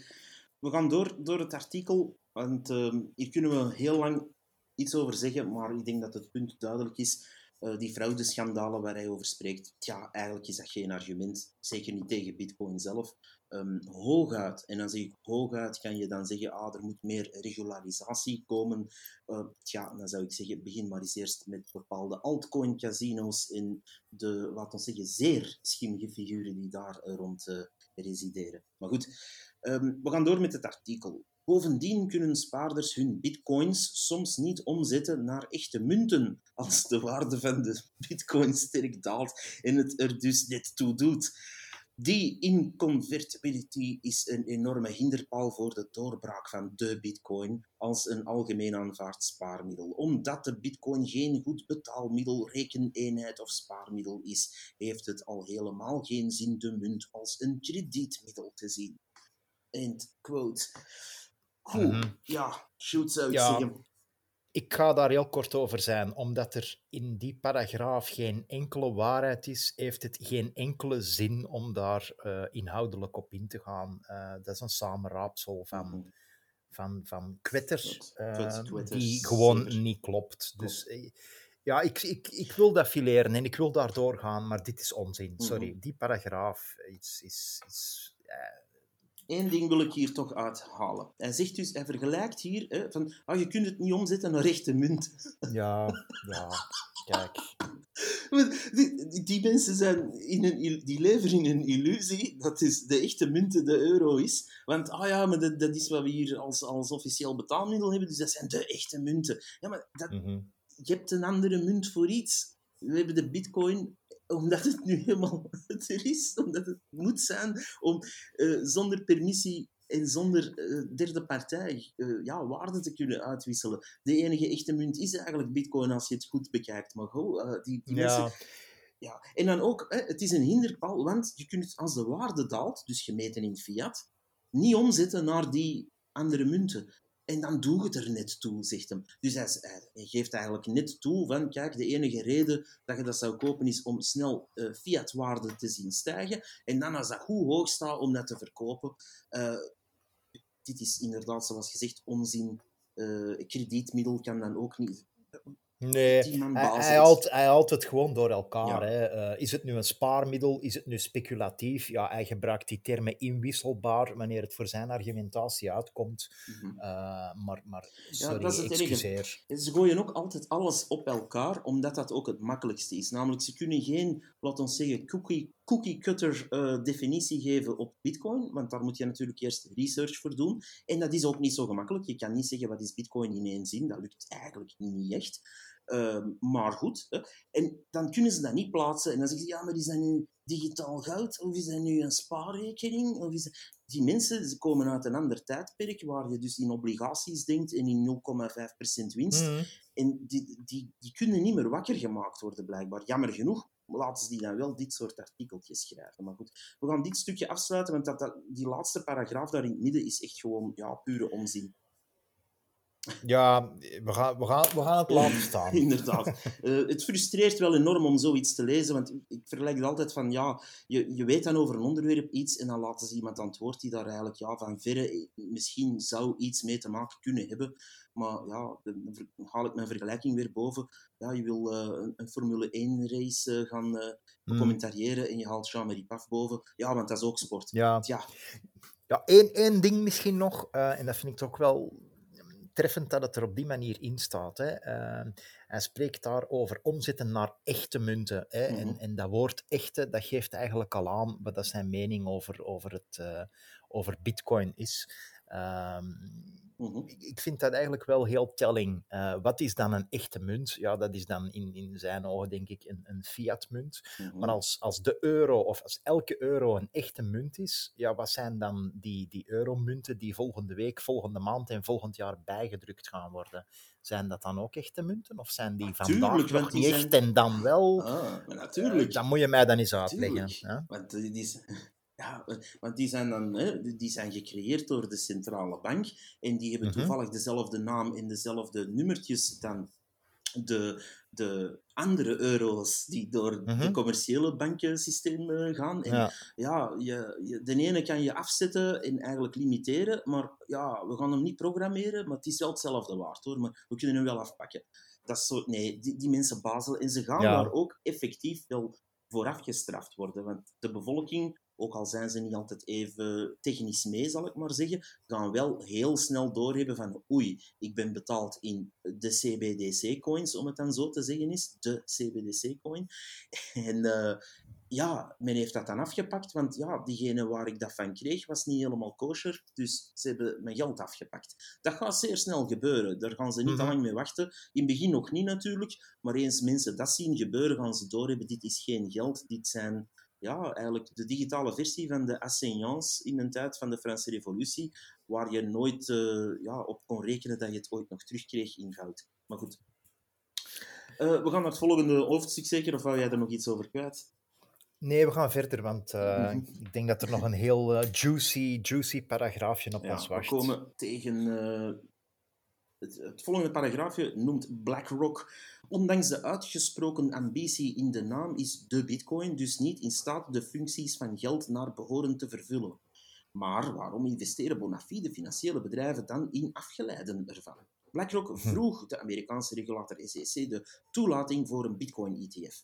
We gaan door, door het artikel, want uh, hier kunnen we heel lang iets over zeggen, maar ik denk dat het punt duidelijk is. Uh, die fraudeschandalen waar hij over spreekt, ja, eigenlijk is dat geen argument. Zeker niet tegen Bitcoin zelf. Um, hooguit, en dan zeg ik hooguit, kan je dan zeggen, ah, er moet meer regularisatie komen. Uh, tja, dan zou ik zeggen, begin maar eens eerst met bepaalde altcoin-casino's en de, laten we zeggen, zeer schimmige figuren die daar rond uh, resideren. Maar goed, um, we gaan door met het artikel. Bovendien kunnen spaarders hun bitcoins soms niet omzetten naar echte munten als de waarde van de bitcoin sterk daalt en het er dus net toe doet. Die inconvertibility is een enorme hinderpaal voor de doorbraak van de bitcoin als een algemeen aanvaard spaarmiddel. Omdat de bitcoin geen goed betaalmiddel, rekeneenheid of spaarmiddel is, heeft het al helemaal geen zin de munt als een kredietmiddel te zien. End quote. Mhm. Ja, shoot zou ik ja, zeggen.
Ik ga daar heel kort over zijn, omdat er in die paragraaf geen enkele waarheid is, heeft het geen enkele zin om daar uh, inhoudelijk op in te gaan. Uh, dat is een samenraapsel van, mm van, van kwetters, uh, die gewoon niet klopt. Dus ja, ik, ik, ik wil dat fileren en ik wil daar doorgaan, maar dit is onzin. Sorry, mhm. die paragraaf is, is, is
Eén ding wil ik hier toch uithalen. Hij zegt dus, hij vergelijkt hier hè, van, ah, je kunt het niet omzetten naar echte munt.
Ja, ja, kijk.
Die, die, mensen zijn in een, die leven in een illusie dat is de echte munt de euro is. Want, ah ja, maar dat, dat is wat we hier als, als officieel betaalmiddel hebben, dus dat zijn de echte munten. Ja, maar dat, mhm. je hebt een andere munt voor iets. We hebben de bitcoin omdat het nu helemaal er is, omdat het moet zijn om uh, zonder permissie en zonder uh, derde partij uh, ja, waarde te kunnen uitwisselen. De enige echte munt is eigenlijk bitcoin als je het goed bekijkt. Maar go, die, die ja. mensen... Ja. En dan ook, hè, het is een hinderpaal, want je kunt als de waarde daalt, dus gemeten in fiat, niet omzetten naar die andere munten. En dan doe het er net toe, zegt hem. Dus hij, geeft eigenlijk net toe van, kijk, de enige reden dat je dat zou kopen is om snel uh, fiatwaarde te zien stijgen. En dan als dat goed hoog staat om dat te verkopen. Uh, dit is inderdaad, zoals gezegd, onzin. Uh, kredietmiddel kan dan ook niet
Nee, hij, hij, haalt, hij haalt het gewoon door elkaar. Hè. Uh, is het nu een spaarmiddel? Is het nu speculatief? Ja, hij gebruikt die termen inwisselbaar wanneer het voor zijn argumentatie uitkomt. Mm -hmm. uh, maar, maar sorry, ja, dat is het excuseer.
Ze gooien ook altijd alles op elkaar, omdat dat ook het makkelijkste is. Namelijk, ze kunnen geen, laten we zeggen, cookie, cookie-cutter uh, definitie geven op Bitcoin, want daar moet je natuurlijk eerst research voor doen. En dat is ook niet zo gemakkelijk. Je kan niet zeggen wat is Bitcoin in één zin. Dat lukt eigenlijk niet echt. Ehm, maar goed. Hè. En dan kunnen ze dat niet plaatsen. En dan zeggen ze, ja, maar is dat nu digitaal goud? Of is dat nu een spaarrekening? Of is Die mensen ze komen uit een ander tijdperk, waar je dus in obligaties denkt en in 0,5% winst. Mm. En die, die, die kunnen niet meer wakker gemaakt worden, blijkbaar. Jammer genoeg laten ze die dan wel dit soort artikeltjes schrijven. Maar goed, we gaan dit stukje afsluiten, want dat, dat, die laatste paragraaf daar in het midden is echt gewoon ja, pure onzin.
Ja, we gaan, we gaan, we gaan het laten staan.
Inderdaad. Uh, het frustreert wel enorm om zoiets te lezen, want ik vergelijk het altijd van, ja, je, je weet dan over een onderwerp iets en dan laten ze iemand antwoord die daar eigenlijk ja, van verre misschien zou iets mee te maken kunnen hebben. Maar ja, dan haal ik mijn vergelijking weer boven. Ja, je wil uh, een, een, Formule 1 race uh, gaan mm. commentariëren en je haalt Jean-Marie Paf boven. Ja, want dat is ook sport.
Ja, ja. ja één, één ding misschien nog, en dat vind ik toch wel treffend dat het er op die manier in staat. Hè. Uh, hij spreekt daar over omzetten naar echte munten. Hè. en, mhm. en, dat woord echte, dat geeft eigenlijk al aan wat dat zijn mening over, over, het, uh, over bitcoin is. Mhm. Ik vind dat eigenlijk wel heel telling. Uh, wat is dan een echte munt? Ja, dat is dan in, in zijn ogen, denk ik, een, een fiat-munt. Mhm. Maar als, als de euro, of als elke euro een echte munt is, ja, wat zijn dan die, die euromunten die volgende week, volgende maand en volgend jaar bijgedrukt gaan worden? Zijn dat dan ook echte munten? Of zijn die natuurlijk, vandaag nog niet echt en dan wel?
Ah, natuurlijk.
Uh, dan moet je mij dan eens uitleggen.
Hè? Want die, ja, eh, want die zijn, dan, hè, die zijn gecreëerd door de centrale bank en die hebben mhm. toevallig dezelfde naam en dezelfde nummertjes dan de, de andere euro's die door het mhm. commerciële bankensysteem eh, gaan. En ja, ja je, je, de ene kan je afzetten en eigenlijk limiteren, maar ja, we gaan hem niet programmeren, maar het is wel hetzelfde waard hoor, maar we kunnen hem wel afpakken. Dat is zo, nee, die, die mensen bazelen en ze gaan daar ook effectief wel vooraf gestraft worden, want de bevolking ook al zijn ze niet altijd even technisch mee, zal ik maar zeggen, gaan wel heel snel doorhebben van oei, ik ben betaald in de CBDC-coins, om het dan zo te zeggen is, de CBDC-coin. En uh, ja, men heeft dat dan afgepakt, want ja, diegene waar ik dat van kreeg, was niet helemaal kosher, dus ze hebben mijn geld afgepakt. Dat gaat zeer snel gebeuren, daar gaan ze niet mm lang mee wachten. In het begin nog niet natuurlijk, maar eens mensen dat zien gebeuren, gaan ze doorhebben, dit is geen geld, dit zijn ja, eigenlijk de digitale versie van de assegnance in een tijd van de Franse Revolutie, waar je nooit uh, ja, op kon rekenen dat je het ooit nog terugkreeg in goud. Maar goed. Uh, we gaan naar het volgende hoofdstuk zeker, of wou jij er nog iets over kwijt?
Nee, we gaan verder, want uh, ik denk dat er nog een heel juicy, juicy paragraafje op ja, ons wacht.
We komen tegen... Het, het, volgende paragraafje noemt BlackRock Ondanks de uitgesproken ambitie in de naam is de bitcoin dus niet in staat de functies van geld naar behoren te vervullen. Maar waarom investeren bona fide financiële bedrijven dan in afgeleiden ervan? BlackRock hm. vroeg de Amerikaanse regulator SEC de toelating voor een bitcoin-ETF.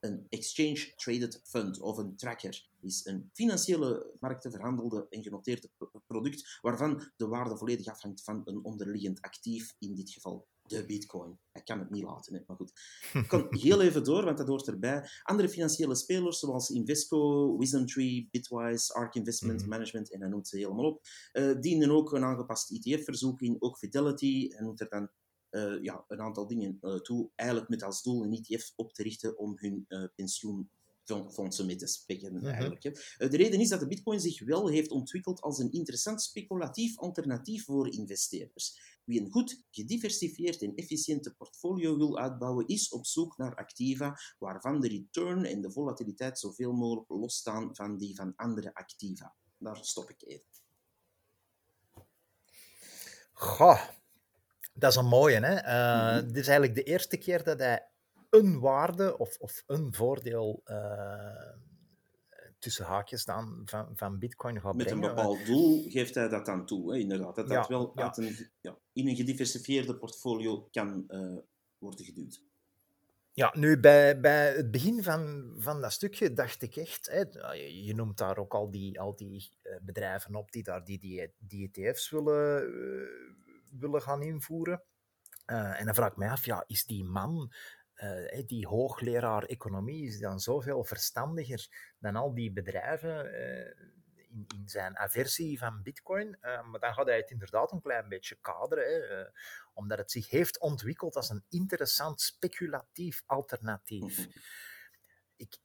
Een Exchange Traded Fund of een tracker is een financiële markten verhandelde en genoteerde product waarvan de waarde volledig afhangt van een onderliggend actief, in dit geval de bitcoin. Ik kan het niet laten, hè. maar goed. Ik kan heel even door, want dat hoort erbij. Andere financiële spelers, zoals Invesco, WisdomTree, Bitwise, ARK Investment mhm. Management, en hij noemt ze helemaal op, uh, dienen ook een aangepast ETF-verzoek in. Ook Fidelity, hij noemt er dan uh, ja, een aantal dingen uh, toe. Eigenlijk met als doel een ETF op te richten om hun pensioen fondsen mee te spekken, mhm. eigenlijk. Hè. De reden is dat de bitcoin zich wel heeft ontwikkeld als een interessant speculatief alternatief voor investeerders. Wie een goed, gediversifieerd en efficiënte portfolio wil uitbouwen, is op zoek naar activa waarvan de return en de volatiliteit zoveel mogelijk losstaan van die van andere activa. Daar stop ik even.
Goh, dat is een mooie. Hè? Uh, Dit is eigenlijk de eerste keer dat hij een waarde of, of een voordeel uh, tussen haakjes dan van, van Bitcoin gaat
Met
brengen.
Met een bepaald doel geeft hij dat dan toe, hè, inderdaad. Dat dat wel ja. Een, ja, in een gediversifieerde portfolio kan uh, worden geduwd.
Ja, nu bij, bij het begin van, van dat stukje dacht ik echt, hè, je noemt daar ook al die, al die bedrijven op die daar die, die, die ETF's willen, willen gaan invoeren. Uh, en dan vraag ik mij af, ja, is die man, uh, die hoogleraar economie, is dan zoveel verstandiger dan al die bedrijven uh, in, in, zijn aversie van bitcoin? maar dan gaat hij het inderdaad een klein beetje kaderen, hè, omdat het zich heeft ontwikkeld als een interessant speculatief alternatief. Mhm. Ik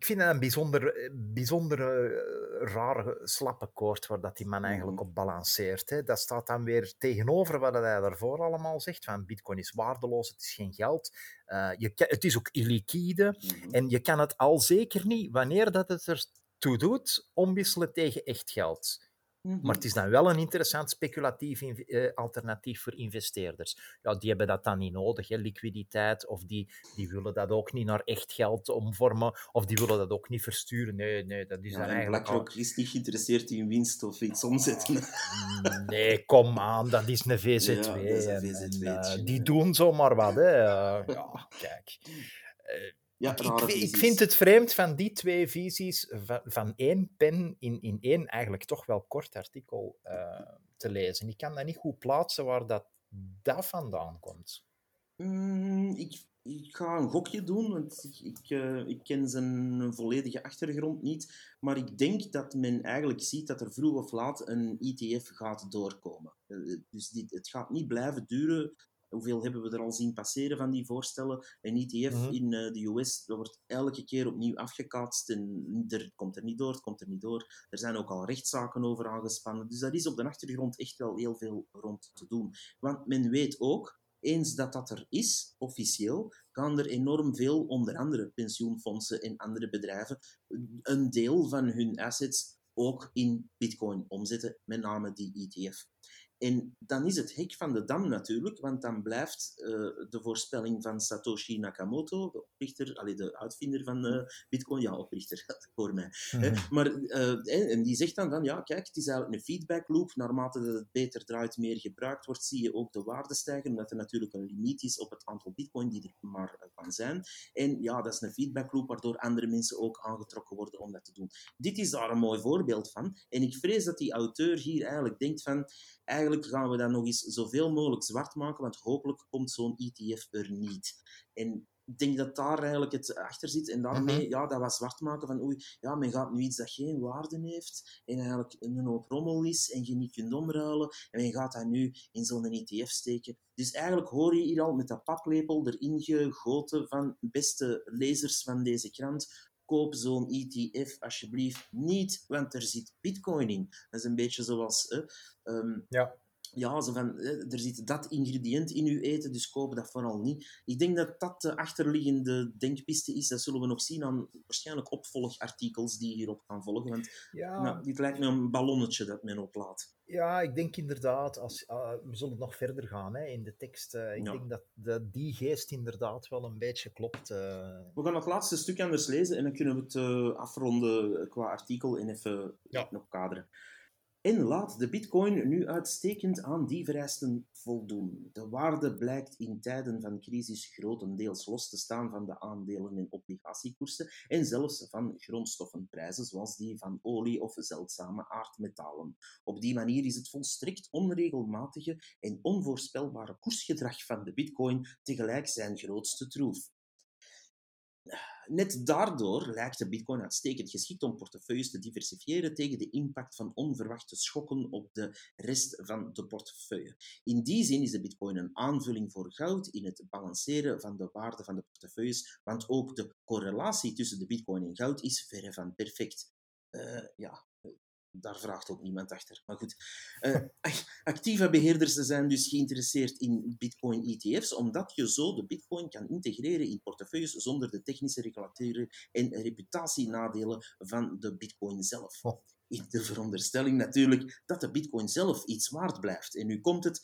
ik vind het een bijzonder, eh, bijzonder uh, rare slappe koord waar dat die man eigenlijk mhm. op balanceert. Hè. Dat staat dan weer tegenover wat hij daarvoor allemaal zegt, van bitcoin is waardeloos, het is geen geld, uh, je, het is ook illiquide mhm. en je kan het al zeker niet, wanneer dat het er toe doet, omwisselen tegen echt geld. Maar het mhm. is dan wel een interessant speculatief eh, alternatief voor investeerders. Ja, die hebben dat dan niet nodig, hè, liquiditeit, of die, die willen dat ook niet naar echt geld omvormen, of die willen dat ook niet versturen. Nee, nee, dat is
ja,
dan eigenlijk...
BlackRock is niet geïnteresseerd in winst of iets omzetten.
Nee, kom aan, dat is een VZW. Ja, is een VZW en, uh, die doen zomaar wat, hè. Uh, ja, kijk... Ja, ik, ik, vind het vreemd van die twee visies, van, van één pen in, in één eigenlijk toch wel kort artikel uh, te lezen. Ik kan dat niet goed plaatsen waar dat, dat vandaan komt.
Mm, ik, ik ga een gokje doen, want ik, ik, uh, ik, ken zijn volledige achtergrond niet. Maar ik denk dat men eigenlijk ziet dat er vroeg of laat een ETF gaat doorkomen. Uh, dus dit, het gaat niet blijven duren Hoeveel hebben we er al zien passeren van die voorstellen? Een ETF mhm. in uh, de US dat wordt elke keer opnieuw afgekaatst en er komt er niet door, het komt er niet door. Er zijn ook al rechtszaken over aangespannen. Dus daar is op de achtergrond echt wel heel veel rond te doen. Want men weet ook, eens dat dat er is, officieel, gaan er enorm veel, onder andere pensioenfondsen en andere bedrijven, een deel van hun assets ook in bitcoin omzetten, met name die ETF. En dan is het hek van de dam natuurlijk, want dan blijft uh, de voorspelling van Satoshi Nakamoto, de oprichter, allee, de uitvinder van uh, Bitcoin, ja, oprichter, voor mij. Mm -hmm. Maar, uh, en die zegt dan van, ja, kijk, het is eigenlijk een feedback loop. Naarmate dat het beter draait, meer gebruikt wordt, zie je ook de waarde stijgen, omdat er natuurlijk een limiet is op het aantal Bitcoin die er maar kan zijn. En ja, dat is een feedback loop waardoor andere mensen ook aangetrokken worden om dat te doen. Dit is daar een mooi voorbeeld van. En ik vrees dat die auteur hier eigenlijk denkt van, eigenlijk gaan we dat nog eens zoveel mogelijk zwart maken, want hopelijk komt zo'n ETF er niet. En ik denk dat daar eigenlijk het achter zit. En daarmee, mhm. ja, dat was zwart maken van oei, ja, men gaat nu iets dat geen waarde heeft en eigenlijk een hoop rommel is en je niet kunt omruilen en men gaat dat nu in zo'n ETF steken. Dus eigenlijk hoor je hier al met dat paplepel erin gegoten van beste lezers van deze krant, koop zo'n ETF alsjeblieft niet, want er zit bitcoin in. Dat is een beetje zoals...
um, ja
ja, zo van, er zit dat ingrediënt in uw eten, dus koop dat vooral niet. Ik denk dat dat de achterliggende denkpiste is. Dat zullen we nog zien aan waarschijnlijk opvolgartikels die hierop gaan volgen. Want ja. nou, dit lijkt me een ballonnetje dat men oplaat.
Ja, ik denk inderdaad, als, uh, we zullen nog verder gaan hè, in de tekst. Uh, ik denk dat de, die geest inderdaad wel een beetje klopt. Uh...
We gaan het laatste stuk anders lezen en dan kunnen we het afronden qua artikel en even ja. nog kaderen. En laat de bitcoin nu uitstekend aan die vereisten voldoen. De waarde blijkt in tijden van crisis grotendeels los te staan van de aandelen- en obligatiekoersen en zelfs van grondstoffenprijzen zoals die van olie of zeldzame aardmetalen. Op die manier is het volstrekt onregelmatige en onvoorspelbare koersgedrag van de bitcoin tegelijk zijn grootste troef net daardoor lijkt de bitcoin uitstekend geschikt om portefeuilles te diversifiëren tegen de impact van onverwachte schokken op de rest van de portefeuille. In die zin is de bitcoin een aanvulling voor goud in het balanceren van de waarde van de portefeuilles, want ook de correlatie tussen de bitcoin en goud is verre van perfect. Uh, ja, daar vraagt ook niemand achter. Maar goed, uh, actieve beheerders zijn dus geïnteresseerd in Bitcoin-ETF's, omdat je zo de Bitcoin kan integreren in portefeuilles zonder de technische regulatoren en reputatienadelen van de Bitcoin zelf. In de veronderstelling natuurlijk dat de Bitcoin zelf iets waard blijft. En nu komt het,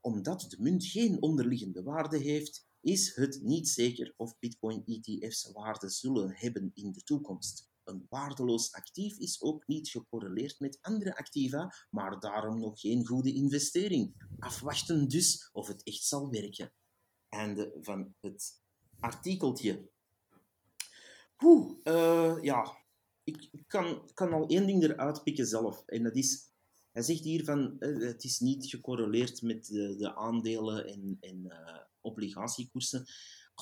omdat de munt geen onderliggende waarde heeft, is het niet zeker of Bitcoin-ETF's waarde zullen hebben in de toekomst. Een waardeloos actief is ook niet gecorreleerd met andere activa, maar daarom nog geen goede investering. Afwachten dus of het echt zal werken. Einde van het artikeltje. Oeh, uh, ja, ik kan, kan al één ding eruit pikken zelf. En dat is, hij zegt hier van, uh, het is niet gecorreleerd met de, de aandelen en, uh, obligatiekoersen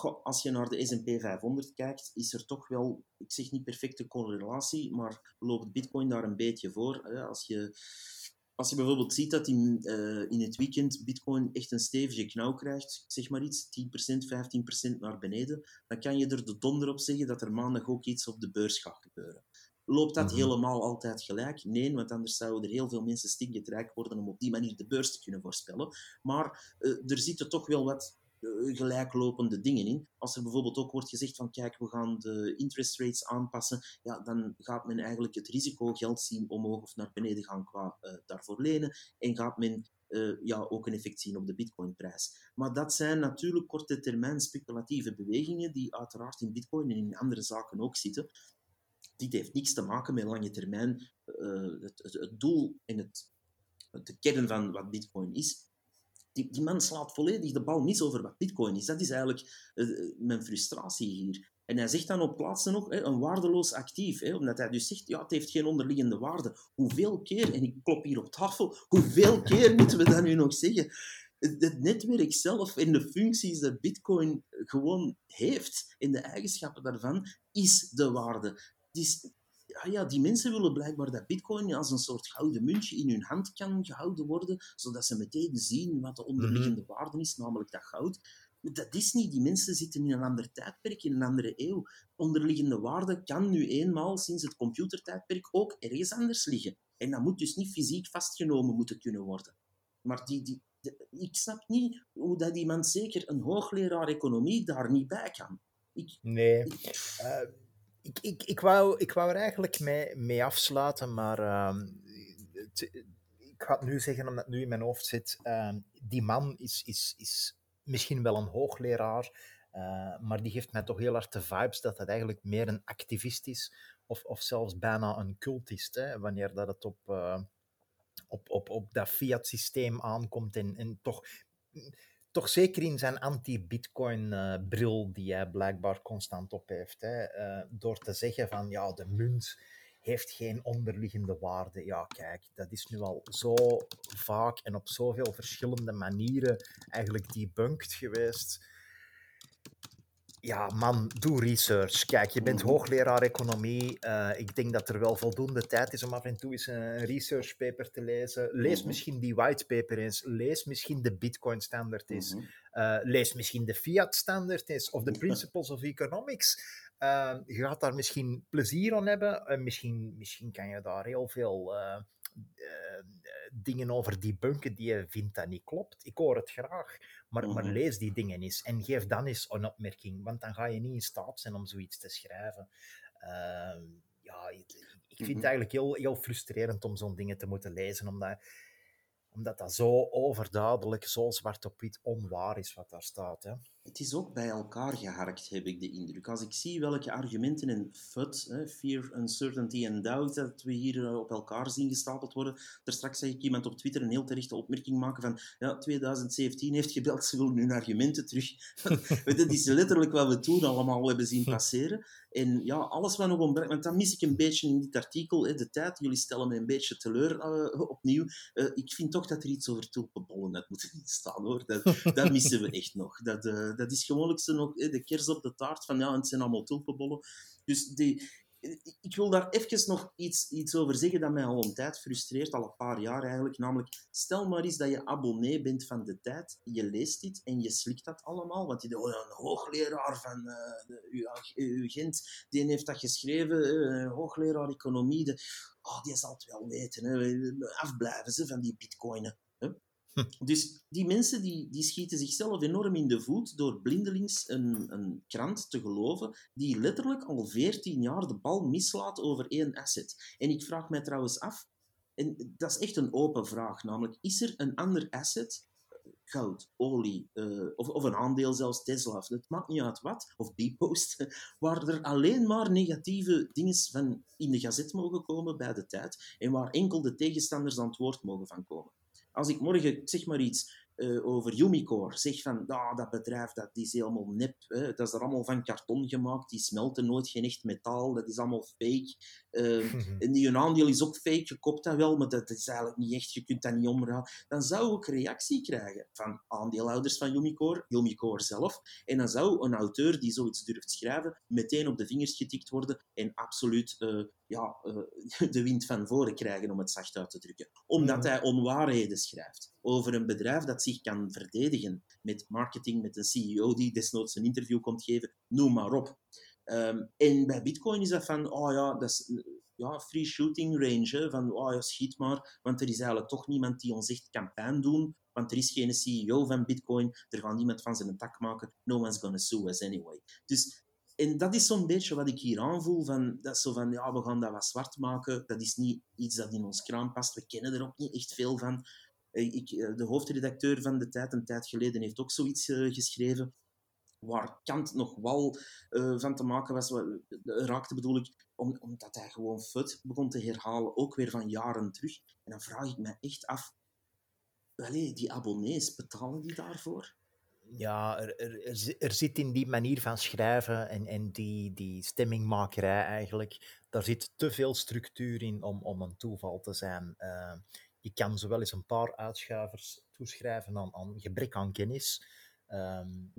als je naar de S&P 500 kijkt, is er toch wel, ik zeg niet perfecte correlatie, maar loopt Bitcoin daar een beetje voor. Hè? Als, je, als je bijvoorbeeld ziet dat in, uh, in het weekend Bitcoin echt een stevige knauw krijgt, ik zeg maar iets, 10%, 15% naar beneden, dan kan je er de donder op zeggen dat er maandag ook iets op de beurs gaat gebeuren. Loopt dat mhm. helemaal altijd gelijk? Nee, want anders zouden er heel veel mensen stinkend worden om op die manier de beurs te kunnen voorspellen. Maar uh, er zitten toch wel wat eh, gelijklopende dingen in. Als er bijvoorbeeld ook wordt gezegd van kijk, we gaan de interest rates aanpassen, ja, dan gaat men eigenlijk het risico geld zien omhoog of naar beneden gaan qua uh, daarvoor lenen en gaat men uh, ja, ook een effect zien op de bitcoinprijs. Maar dat zijn natuurlijk korte termijn speculatieve bewegingen die uiteraard in bitcoin en in andere zaken ook zitten. Dit heeft niks te maken met lange termijn. Het, het, het, doel en het, de kern van wat bitcoin is, die, die man slaat volledig de bal mis over wat bitcoin is. Dat is eigenlijk uh, mijn frustratie hier. En hij zegt dan op plaatsen nog hè, een waardeloos actief, hè, omdat hij dus zegt, ja, het heeft geen onderliggende waarde. Hoeveel keer, en ik klop hier op tafel, hoeveel keer moeten we dat nu nog zeggen? Het netwerk zelf en de functies dat Bitcoin gewoon heeft en de eigenschappen daarvan, is de waarde. Het is ja, ja, die mensen willen blijkbaar dat bitcoin als een soort gouden muntje in hun hand kan gehouden worden, zodat ze meteen zien wat de onderliggende mhm. waarde is, namelijk dat goud. Dat is niet. Die mensen zitten in een ander tijdperk, in een andere eeuw. Onderliggende waarde kan nu eenmaal sinds het computertijdperk ook ergens anders liggen. En dat moet dus niet fysiek vastgenomen moeten kunnen worden. Maar die, die, ik snap niet hoe dat iemand, zeker een hoogleraar economie, daar niet bij kan. Ik,
nee. Eh, ik, ik, ik, wou, ik wou er eigenlijk mee, mee afsluiten, maar uh, ik ga het nu zeggen omdat het nu in mijn hoofd zit. Uh, die man is, is, is misschien wel een hoogleraar, uh, maar die geeft mij toch heel hard de vibes dat het eigenlijk meer een activist is, of, of zelfs bijna een cultist, hè, wanneer dat het op, eh, op, op, op dat fiat-systeem aankomt en, en toch toch zeker in zijn anti-Bitcoin-bril, die hij blijkbaar constant op heeft. Hè, uh, door te zeggen van ja, de munt heeft geen onderliggende waarde. Ja, kijk, dat is nu al zo vaak en op zoveel verschillende manieren eigenlijk debunked geweest ja, man, doe research. Kijk, je bent mhm. hoogleraar economie. Uh, ik denk dat er wel voldoende tijd is om af en toe eens een research paper te lezen. Lees mhm. misschien die white paper eens. Lees misschien de Bitcoin standaard eens. Uh, lees misschien de fiat standaard eens. Of de Principles of Economics. Uh, je gaat daar misschien plezier aan hebben. misschien, misschien kan je daar heel veel dingen over debunken die je vindt dat niet klopt. Ik hoor het graag. Maar, maar mhm. lees die dingen eens en geef dan eens een opmerking, want dan ga je niet in staat zijn om zoiets te schrijven. Uh, ja, ik vind het mhm. eigenlijk heel, heel frustrerend om zo'n dingen te moeten lezen, omdat omdat dat zo overduidelijk, zo zwart op wit onwaar is wat daar staat. Hè.
Het is ook bij elkaar geharkt, heb ik de indruk. Als ik zie welke argumenten en hè, fear, uncertainty en doubt, dat we hier eh, op elkaar zien gestapeld worden. Daar straks zag ik iemand op Twitter een heel terechte opmerking maken van ja, 2017 heeft gebeld, ze willen hun argumenten terug. dat is letterlijk wat we toen allemaal hebben zien passeren. En ja, alles wat nog ontbreekt, want dat mis ik een beetje in dit artikel, de tijd. Jullie stellen me een beetje teleur uh, opnieuw. Uh, ik vind toch dat er iets over tulpenbollen uit moet staan, hoor. Dat, dat missen we echt nog. Dat, uh, dat is gewoonlijk nog de kers op de taart van, ja, het zijn allemaal tulpenbollen. Dus die, ik wil daar even nog iets, iets over zeggen dat mij al een tijd frustreert, al een paar jaar eigenlijk. Namelijk, stel maar eens dat je abonnee bent van de tijd, je leest dit en je slikt dat allemaal. Want je denkt, oh, een hoogleraar van uh, Gent, die heeft dat geschreven, hoogleraar economie. De, oh, die zal het wel weten. Hè. Afblijven ze van die bitcoinen. Hm. Dus die mensen die, die schieten zichzelf enorm in de voet door blindelings een, een krant te geloven die letterlijk al 14 jaar de bal mislaat over één asset. En ik vraag mij trouwens af, en dat is echt een open vraag, namelijk, is er een ander asset goud, olie, uh, of, of een aandeel zelfs Tesla, of het maakt niet uit wat, of Bpost, waar er alleen maar negatieve dingen van in de gazet mogen komen bij de tijd en waar enkel de tegenstanders aan het woord mogen van komen. Als ik morgen, zeg maar iets, uh, over Umicore zeg van ah, dat bedrijf dat is helemaal nep, hè. dat is er allemaal van karton gemaakt, die smelten nooit geen echt metaal, dat is allemaal fake. Uh, en die aandeel is ook fake, je koopt dat wel, maar dat is eigenlijk niet echt, je kunt dat niet omruilen. Dan zou ik reactie krijgen van aandeelhouders van Umicore, Umicore zelf, en dan zou een auteur die zoiets durft schrijven meteen op de vingers getikt worden en absoluut uh, ja, uh, de wind van voren krijgen, om het zacht uit te drukken. Omdat hij onwaarheden schrijft over een bedrijf dat zich kan verdedigen met marketing, met een CEO die desnoods een interview komt geven, noem maar op. Um, en bij Bitcoin is dat van, oh ja, dat is ja, free shooting range. Hè, van, oh ja, schiet maar, want er is eigenlijk toch niemand die ons echt kan pijn doen, want er is geen CEO van Bitcoin, er gaat niemand van zijn tak maken, no one's gonna sue us anyway. Dus en dat is zo'n beetje wat ik hier aanvoel. Van, dat zo van, ja, we gaan dat wat zwart maken. Dat is niet iets dat in ons kraam past. We kennen er ook niet echt veel van. Eh, ik, eh, de hoofdredacteur van de tijd, een tijd geleden, heeft ook zoiets uh, geschreven. Waar Kant nog wel van te maken was, raakte bedoel ik, om, omdat hij gewoon fut begon te herhalen, ook weer van jaren terug. En dan vraag ik me echt af, allee, die abonnees, betalen die daarvoor?
Ja, er, er, er, zit in die manier van schrijven en, en die, die stemmingmakerij eigenlijk, daar zit te veel structuur in om, om een toeval te zijn. Uh, je kan zowel eens een paar uitschuivers toeschrijven aan, aan gebrek aan kennis. Um,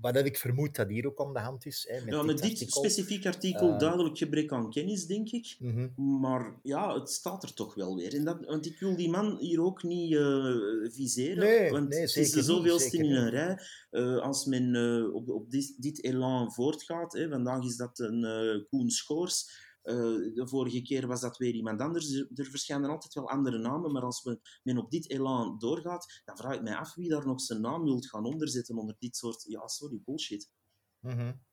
Wat ik vermoed dat hier ook aan de hand is. Hè,
met ja, met dit, dit specifiek artikel uh, duidelijk gebrek aan kennis, denk ik. Mm -hmm. Maar ja, het staat er toch wel weer. En dat, want ik wil die man hier ook niet uh, viseren.
Nee,
want
nee,
het is de zoveelste in een rij. Uh, als men op, op dit, dit elan voortgaat, hè, vandaag is dat een Koen Schoors uh, de vorige keer was dat weer iemand anders. Er, verschijnen altijd wel andere namen, maar als men op dit elan doorgaat, dan vraag ik mij af wie daar nog zijn naam wilt gaan onderzetten onder dit soort, ja, sorry, bullshit. Mm.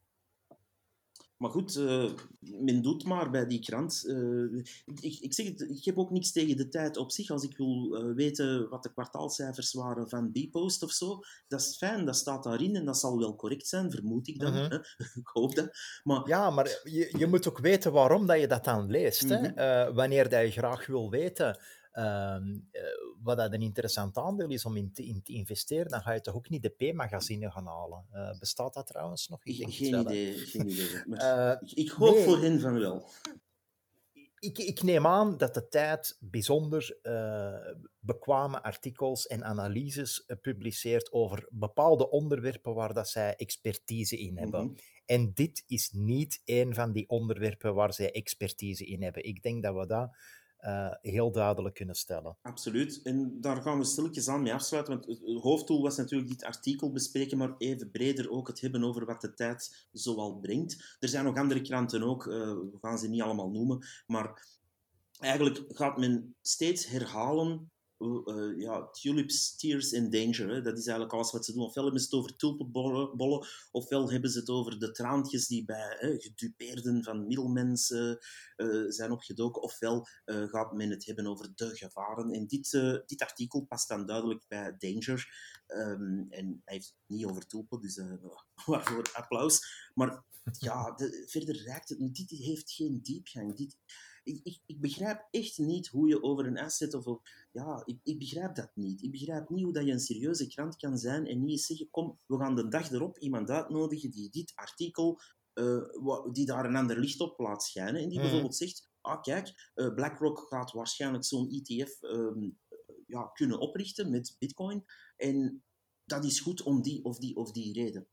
Maar goed, uh, men doet maar bij die krant. Uh, ik, ik, zeg het, ik heb ook niks tegen de tijd op zich. Als ik wil uh, weten wat de kwartaalcijfers waren van Bpost of zo, dat is fijn, dat staat daarin en dat zal wel correct zijn, vermoed ik dan. -huh. ik hoop dat. Maar...
Ja, maar je, je moet ook weten waarom dat je dat dan leest. Hè? Mhm. wanneer dat je graag wil weten Ehm, eh, wat dat een interessant aandeel is om in te, in te, investeren, dan ga je toch ook niet de P-magazine gaan halen. Uh, bestaat dat trouwens nog?
Ik denk geen, idee, geen idee. Uh, ik hoop nee, voor hen van wel.
Ik, ik, neem aan dat de tijd bijzonder uh, bekwame artikels en analyses publiceert over bepaalde onderwerpen waar dat zij expertise in hebben. Mm -hmm. En dit is niet een van die onderwerpen waar zij expertise in hebben. Ik denk dat we dat uh, heel duidelijk kunnen stellen.
Absoluut. En daar gaan we stilletjes aan mee afsluiten, want het hoofddoel was natuurlijk dit artikel bespreken, maar even breder ook het hebben over wat de tijd zoal brengt. Er zijn nog andere kranten ook, uh, we gaan ze niet allemaal noemen, maar eigenlijk gaat men steeds herhalen uh, ja, tulips, tears in danger. Hè. Dat is eigenlijk alles wat ze doen. Ofwel hebben ze het over tulpenbollen, ofwel hebben ze het over de traantjes die bij hè, gedupeerden van middelmensen uh, zijn opgedoken, ofwel uh, gaat men het hebben over de gevaren. En dit, dit artikel past dan duidelijk bij danger. Um, en hij heeft het niet over tulpen, dus waarvoor applaus. Maar ja, de, verder reikt het. Dit heeft geen diepgang. Dit, ik, ik, ik, begrijp echt niet hoe je over een asset of... ja, ik, ik, begrijp dat niet. Ik begrijp niet hoe dat je een serieuze krant kan zijn en niet zeggen, kom, we gaan de dag erop iemand uitnodigen die dit artikel die daar een ander licht op laat schijnen. En die
Mhm.
bijvoorbeeld zegt, ah kijk, eh, BlackRock gaat waarschijnlijk zo'n ETF ehm, ja, kunnen oprichten met bitcoin. En dat is goed om die of die of die reden.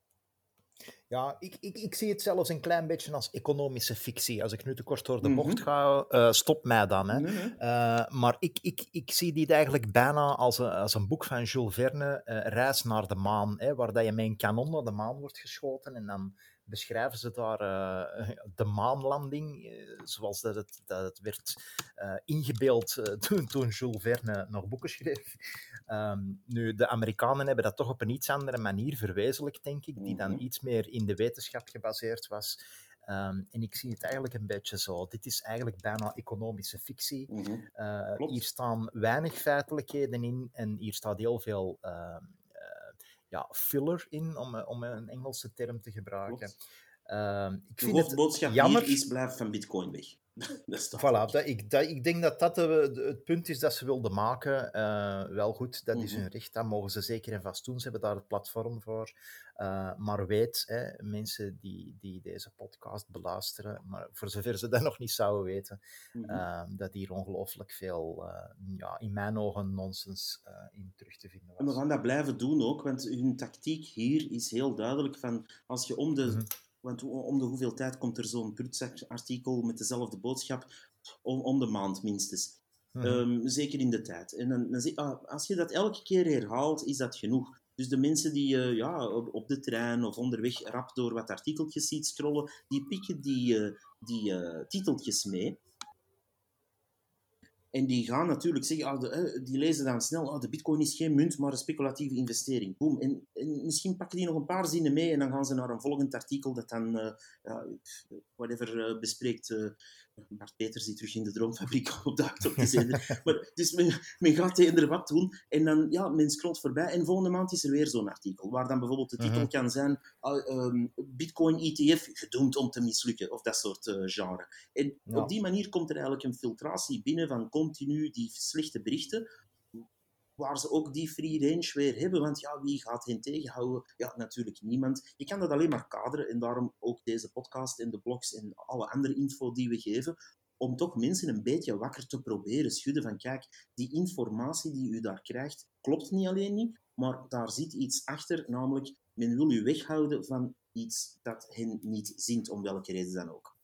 Ja, ik, ik, ik zie het zelfs een klein beetje als economische fictie. Als ik nu te kort door de
Mhm.
bocht ga, eh, stop mij dan. Hè. Eh, maar ik, ik, ik zie dit eigenlijk bijna als een, als een boek van Jules Verne, eh, Reis naar de maan, hè, waar dat je met een kanon naar de maan wordt geschoten en dan beschrijven ze daar eh, de maanlanding, eh, zoals dat het, dat het werd eh, ingebeeld toen, toen Jules Verne nog boeken schreef. Ehm, nu, de Amerikanen hebben dat toch op een iets andere manier verwezenlijkt, denk ik, die dan
Mhm.
iets meer in de wetenschap gebaseerd was. Ehm, en ik zie het eigenlijk een beetje zo. Dit is eigenlijk bijna economische fictie.
Mhm.
Uh, hier staan weinig feitelijkheden in en hier staat heel veel uh, ja, filler in, om, om een Engelse term te gebruiken. Uh, ik
De
vind het
hoofdboodschap
jammer.
hier is blijf van bitcoin weg. dat
Voilà, dat, ik, dat, ik denk dat dat de- de- het punt is dat ze wilden maken. Eh, wel goed, dat is
Mhm.
hun recht, dat mogen ze zeker en vast doen. Ze hebben daar het platform voor. Eh, maar weet, hè, mensen die, die deze podcast beluisteren, maar voor zover ze dat nog niet zouden weten,
Mhm.
eh, dat hier ongelooflijk veel, eh, ja, in mijn ogen, nonsens eh, in terug te vinden
En we
was.
gaan dat blijven doen ook, want hun tactiek hier is heel duidelijk van als je om de,
Mhm.
Want om de hoeveel tijd komt er zo'n artikel met dezelfde boodschap, om, om de maand minstens.
Mhm.
Ehm, zeker in de tijd. En dan, dan zeg, ah, als je dat elke keer herhaalt, is dat genoeg. Dus de mensen die eh, ja, op, op de trein of onderweg rap door wat artikeltjes ziet scrollen, die pikken die, eh, die eh, titeltjes mee. En die gaan natuurlijk zeggen, ah, eh, die lezen dan snel, ah, de bitcoin is geen munt, maar een speculatieve investering. Boom. En, en misschien pakken die nog een paar zinnen mee en dan gaan ze naar een volgend artikel dat dan, eh, ja, whatever, eh, bespreekt. Bart Peters die terug in de droomfabriek op de zender. maar dus men, men gaat eender wat doen en dan, ja, men scrolt voorbij en volgende maand is er weer zo'n artikel, waar dan bijvoorbeeld de titel
Mhm.
kan zijn ah, ehm, Bitcoin ETF gedoemd om te mislukken, of dat soort eh, genre. En
Ja.
op die manier komt er eigenlijk een filtratie binnen van continu die slechte berichten, waar ze ook die free range weer hebben. Want ja, wie gaat hen tegenhouden? Ja, natuurlijk niemand. Je kan dat alleen maar kaderen en daarom ook deze podcast en de blogs en alle andere info die we geven, om toch mensen een beetje wakker te proberen schudden van kijk, die informatie die u daar krijgt, klopt niet alleen niet, maar daar zit iets achter, namelijk men wil u weghouden van iets dat hen niet zint, om welke reden dan ook.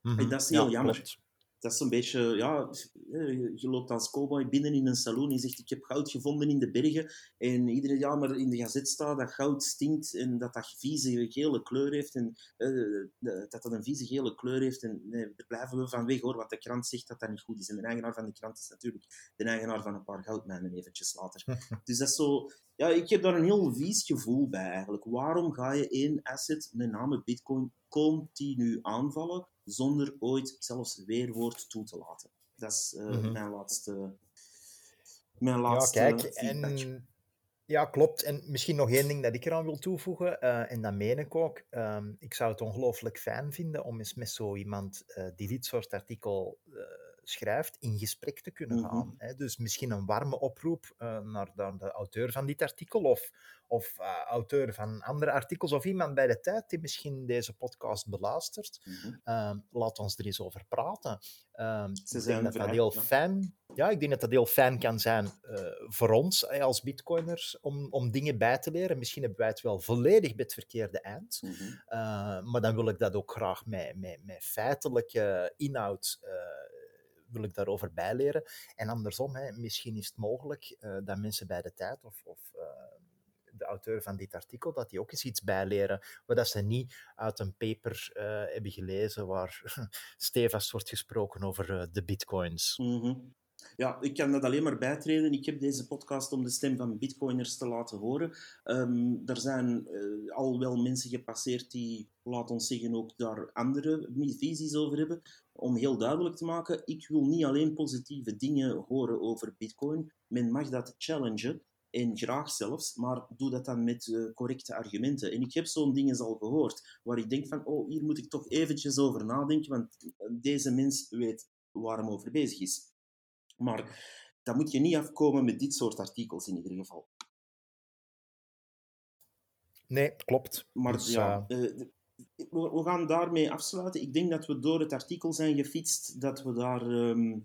Mhm.
en dat is heel
Ja,
jammer.
klopt.
Dat is een beetje, ja, je je loopt als cowboy binnen in een saloon en zegt ik heb goud gevonden in de bergen. En iedereen, ja, maar in de gazet staat dat goud stinkt en dat dat vieze gele kleur heeft. En eh, dat dat een vieze gele kleur heeft. En nee, daar blijven we van weg hoor, want de krant zegt dat dat niet goed is. En de eigenaar van de krant is natuurlijk de eigenaar van een paar goudmijnen eventjes later. dus dat is zo, ja, ik heb daar een heel vies gevoel bij eigenlijk. Waarom ga je één asset, met name bitcoin, continu aanvallen zonder ooit zelfs weerwoord toe te laten? Dat is eh,
Mhm.
mijn laatste, mijn
Ja,
laatste
kijk,
feedback.
en, ja, klopt. En misschien nog één ding dat ik eraan wil toevoegen, eh, en dat meen ik ook. Ehm, ik zou het ongelooflijk fijn vinden om eens met zo iemand eh, die dit soort artikel schrijft, in gesprek te kunnen
Mhm.
gaan. Hè. Dus misschien een warme oproep eh, naar, de auteur van dit artikel of, of eh, auteur van andere artikels of iemand bij de tijd die misschien deze podcast beluistert.
Mhm.
Ehm, laat ons er eens over praten. Ehm, ik
zijn
denk dat dat heel
ja.
fijn, ja, ik denk dat dat heel fijn kan zijn eh, voor ons als bitcoiners om, om dingen bij te leren. Misschien hebben wij het wel volledig bij het verkeerde eind.
Mhm.
Maar dan wil ik dat ook graag met, met, met feitelijke inhoud wil ik daarover bijleren. En andersom, hè, misschien is het mogelijk eh, dat mensen bij de tijd of, of eh, de auteur van dit artikel, dat die ook eens iets bijleren, maar dat ze niet uit een paper eh, hebben gelezen waar stevast wordt gesproken over de bitcoins.
Mhm. Ja, ik kan dat alleen maar bijtreden. Ik heb deze podcast om de stem van bitcoiners te laten horen. Ehm, er zijn eh, al wel mensen gepasseerd die, laat ons zeggen, ook daar andere visies over hebben. Om heel duidelijk te maken, ik wil niet alleen positieve dingen horen over bitcoin. Men mag dat challengen. En graag zelfs, maar doe dat dan met eh, correcte argumenten. En ik heb zo'n dingen al gehoord, waar ik denk van, oh, hier moet ik toch eventjes over nadenken, want deze mens weet waar hem over bezig is. Maar dat moet je niet afkomen met dit soort artikels in ieder geval.
Nee, klopt.
Maar
Dus,
ja,
eh,
eh, we, gaan daarmee afsluiten. Ik denk dat we door het artikel zijn gefietst, dat we daar ehm,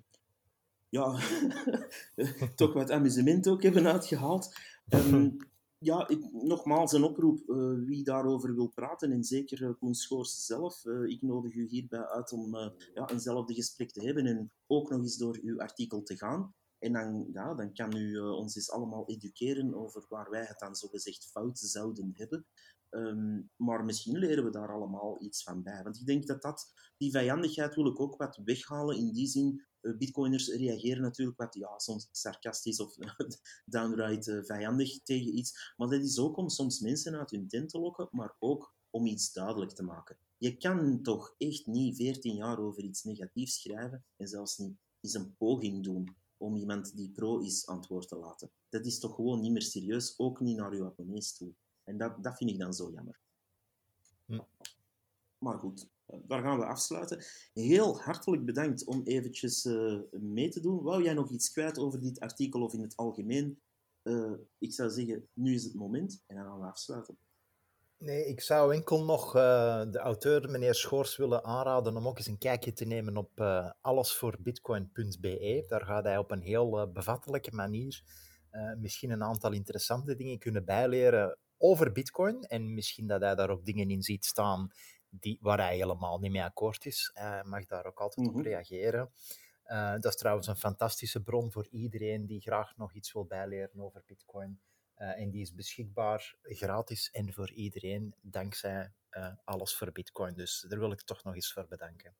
ja, toch wat amusement ook hebben uitgehaald. Um, ja, nogmaals een oproep. Uh, wie daarover wil praten, en zeker uh, Koen zelf. Uh, ik nodig u hierbij uit om ja, eenzelfde gesprek te hebben en ook nog eens door uw artikel te gaan. En dan, ja, dan kan u ons eens allemaal educeren over waar wij het dan zogezegd fout zouden hebben. Um, maar misschien leren we daar allemaal iets van bij. Want ik denk dat, dat die vijandigheid wil ik ook wat weghalen. In die zin, uh, bitcoiners reageren natuurlijk wat ja, soms sarcastisch of downright uh, vijandig tegen iets. Maar dat is ook om soms mensen uit hun tent te lokken, maar ook om iets duidelijk te maken. Je kan toch echt niet 14 jaar over iets negatiefs schrijven en zelfs niet eens een poging doen om iemand die pro is antwoord te laten. Dat is toch gewoon niet meer serieus, ook niet naar uw abonnees toe. En dat, dat vind ik dan zo jammer. Hm. Maar goed, daar gaan we afsluiten. Heel hartelijk bedankt om eventjes uh, mee te doen. Wou jij nog iets kwijt over dit artikel of in het algemeen? Uh, ik zou zeggen, nu is het moment en dan gaan we afsluiten.
Nee, ik zou enkel nog uh, de auteur, meneer Schoors, willen aanraden om ook eens een kijkje te nemen op allesvoorbitcoin.be. Daar gaat hij op een heel bevattelijke manier misschien een aantal interessante dingen kunnen bijleren over Bitcoin. En misschien dat hij daar ook dingen in ziet staan die, waar hij helemaal niet mee akkoord is. Hij mag daar ook altijd op mhm. reageren. Uh, dat is trouwens een fantastische bron voor iedereen die graag nog iets wil bijleren over Bitcoin. Uh, en die is beschikbaar gratis en voor iedereen, dankzij uh, Alles voor Bitcoin. Dus daar wil ik toch nog eens voor bedanken.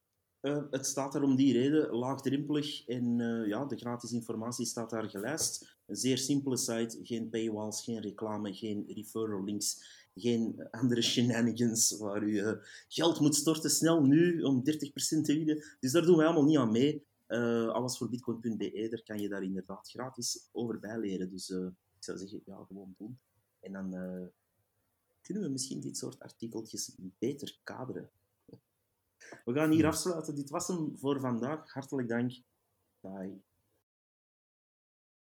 Het staat er om die reden laagdrempelig en ja, de gratis informatie staat daar gelijst. Een zeer simpele site, geen paywalls, geen reclame, geen referral links, geen andere shenanigans waar u uh, geld moet storten snel nu om 30% te winnen. Dus daar doen wij allemaal niet aan mee. Alles voor bitcoin.be, daar kan je daar inderdaad gratis over bijleren. Dus ik zou zeggen, ja, gewoon doen. En dan kunnen we misschien dit soort artikeltjes beter kaderen. We gaan hier afsluiten. Dit was hem voor vandaag. Hartelijk dank. Bye.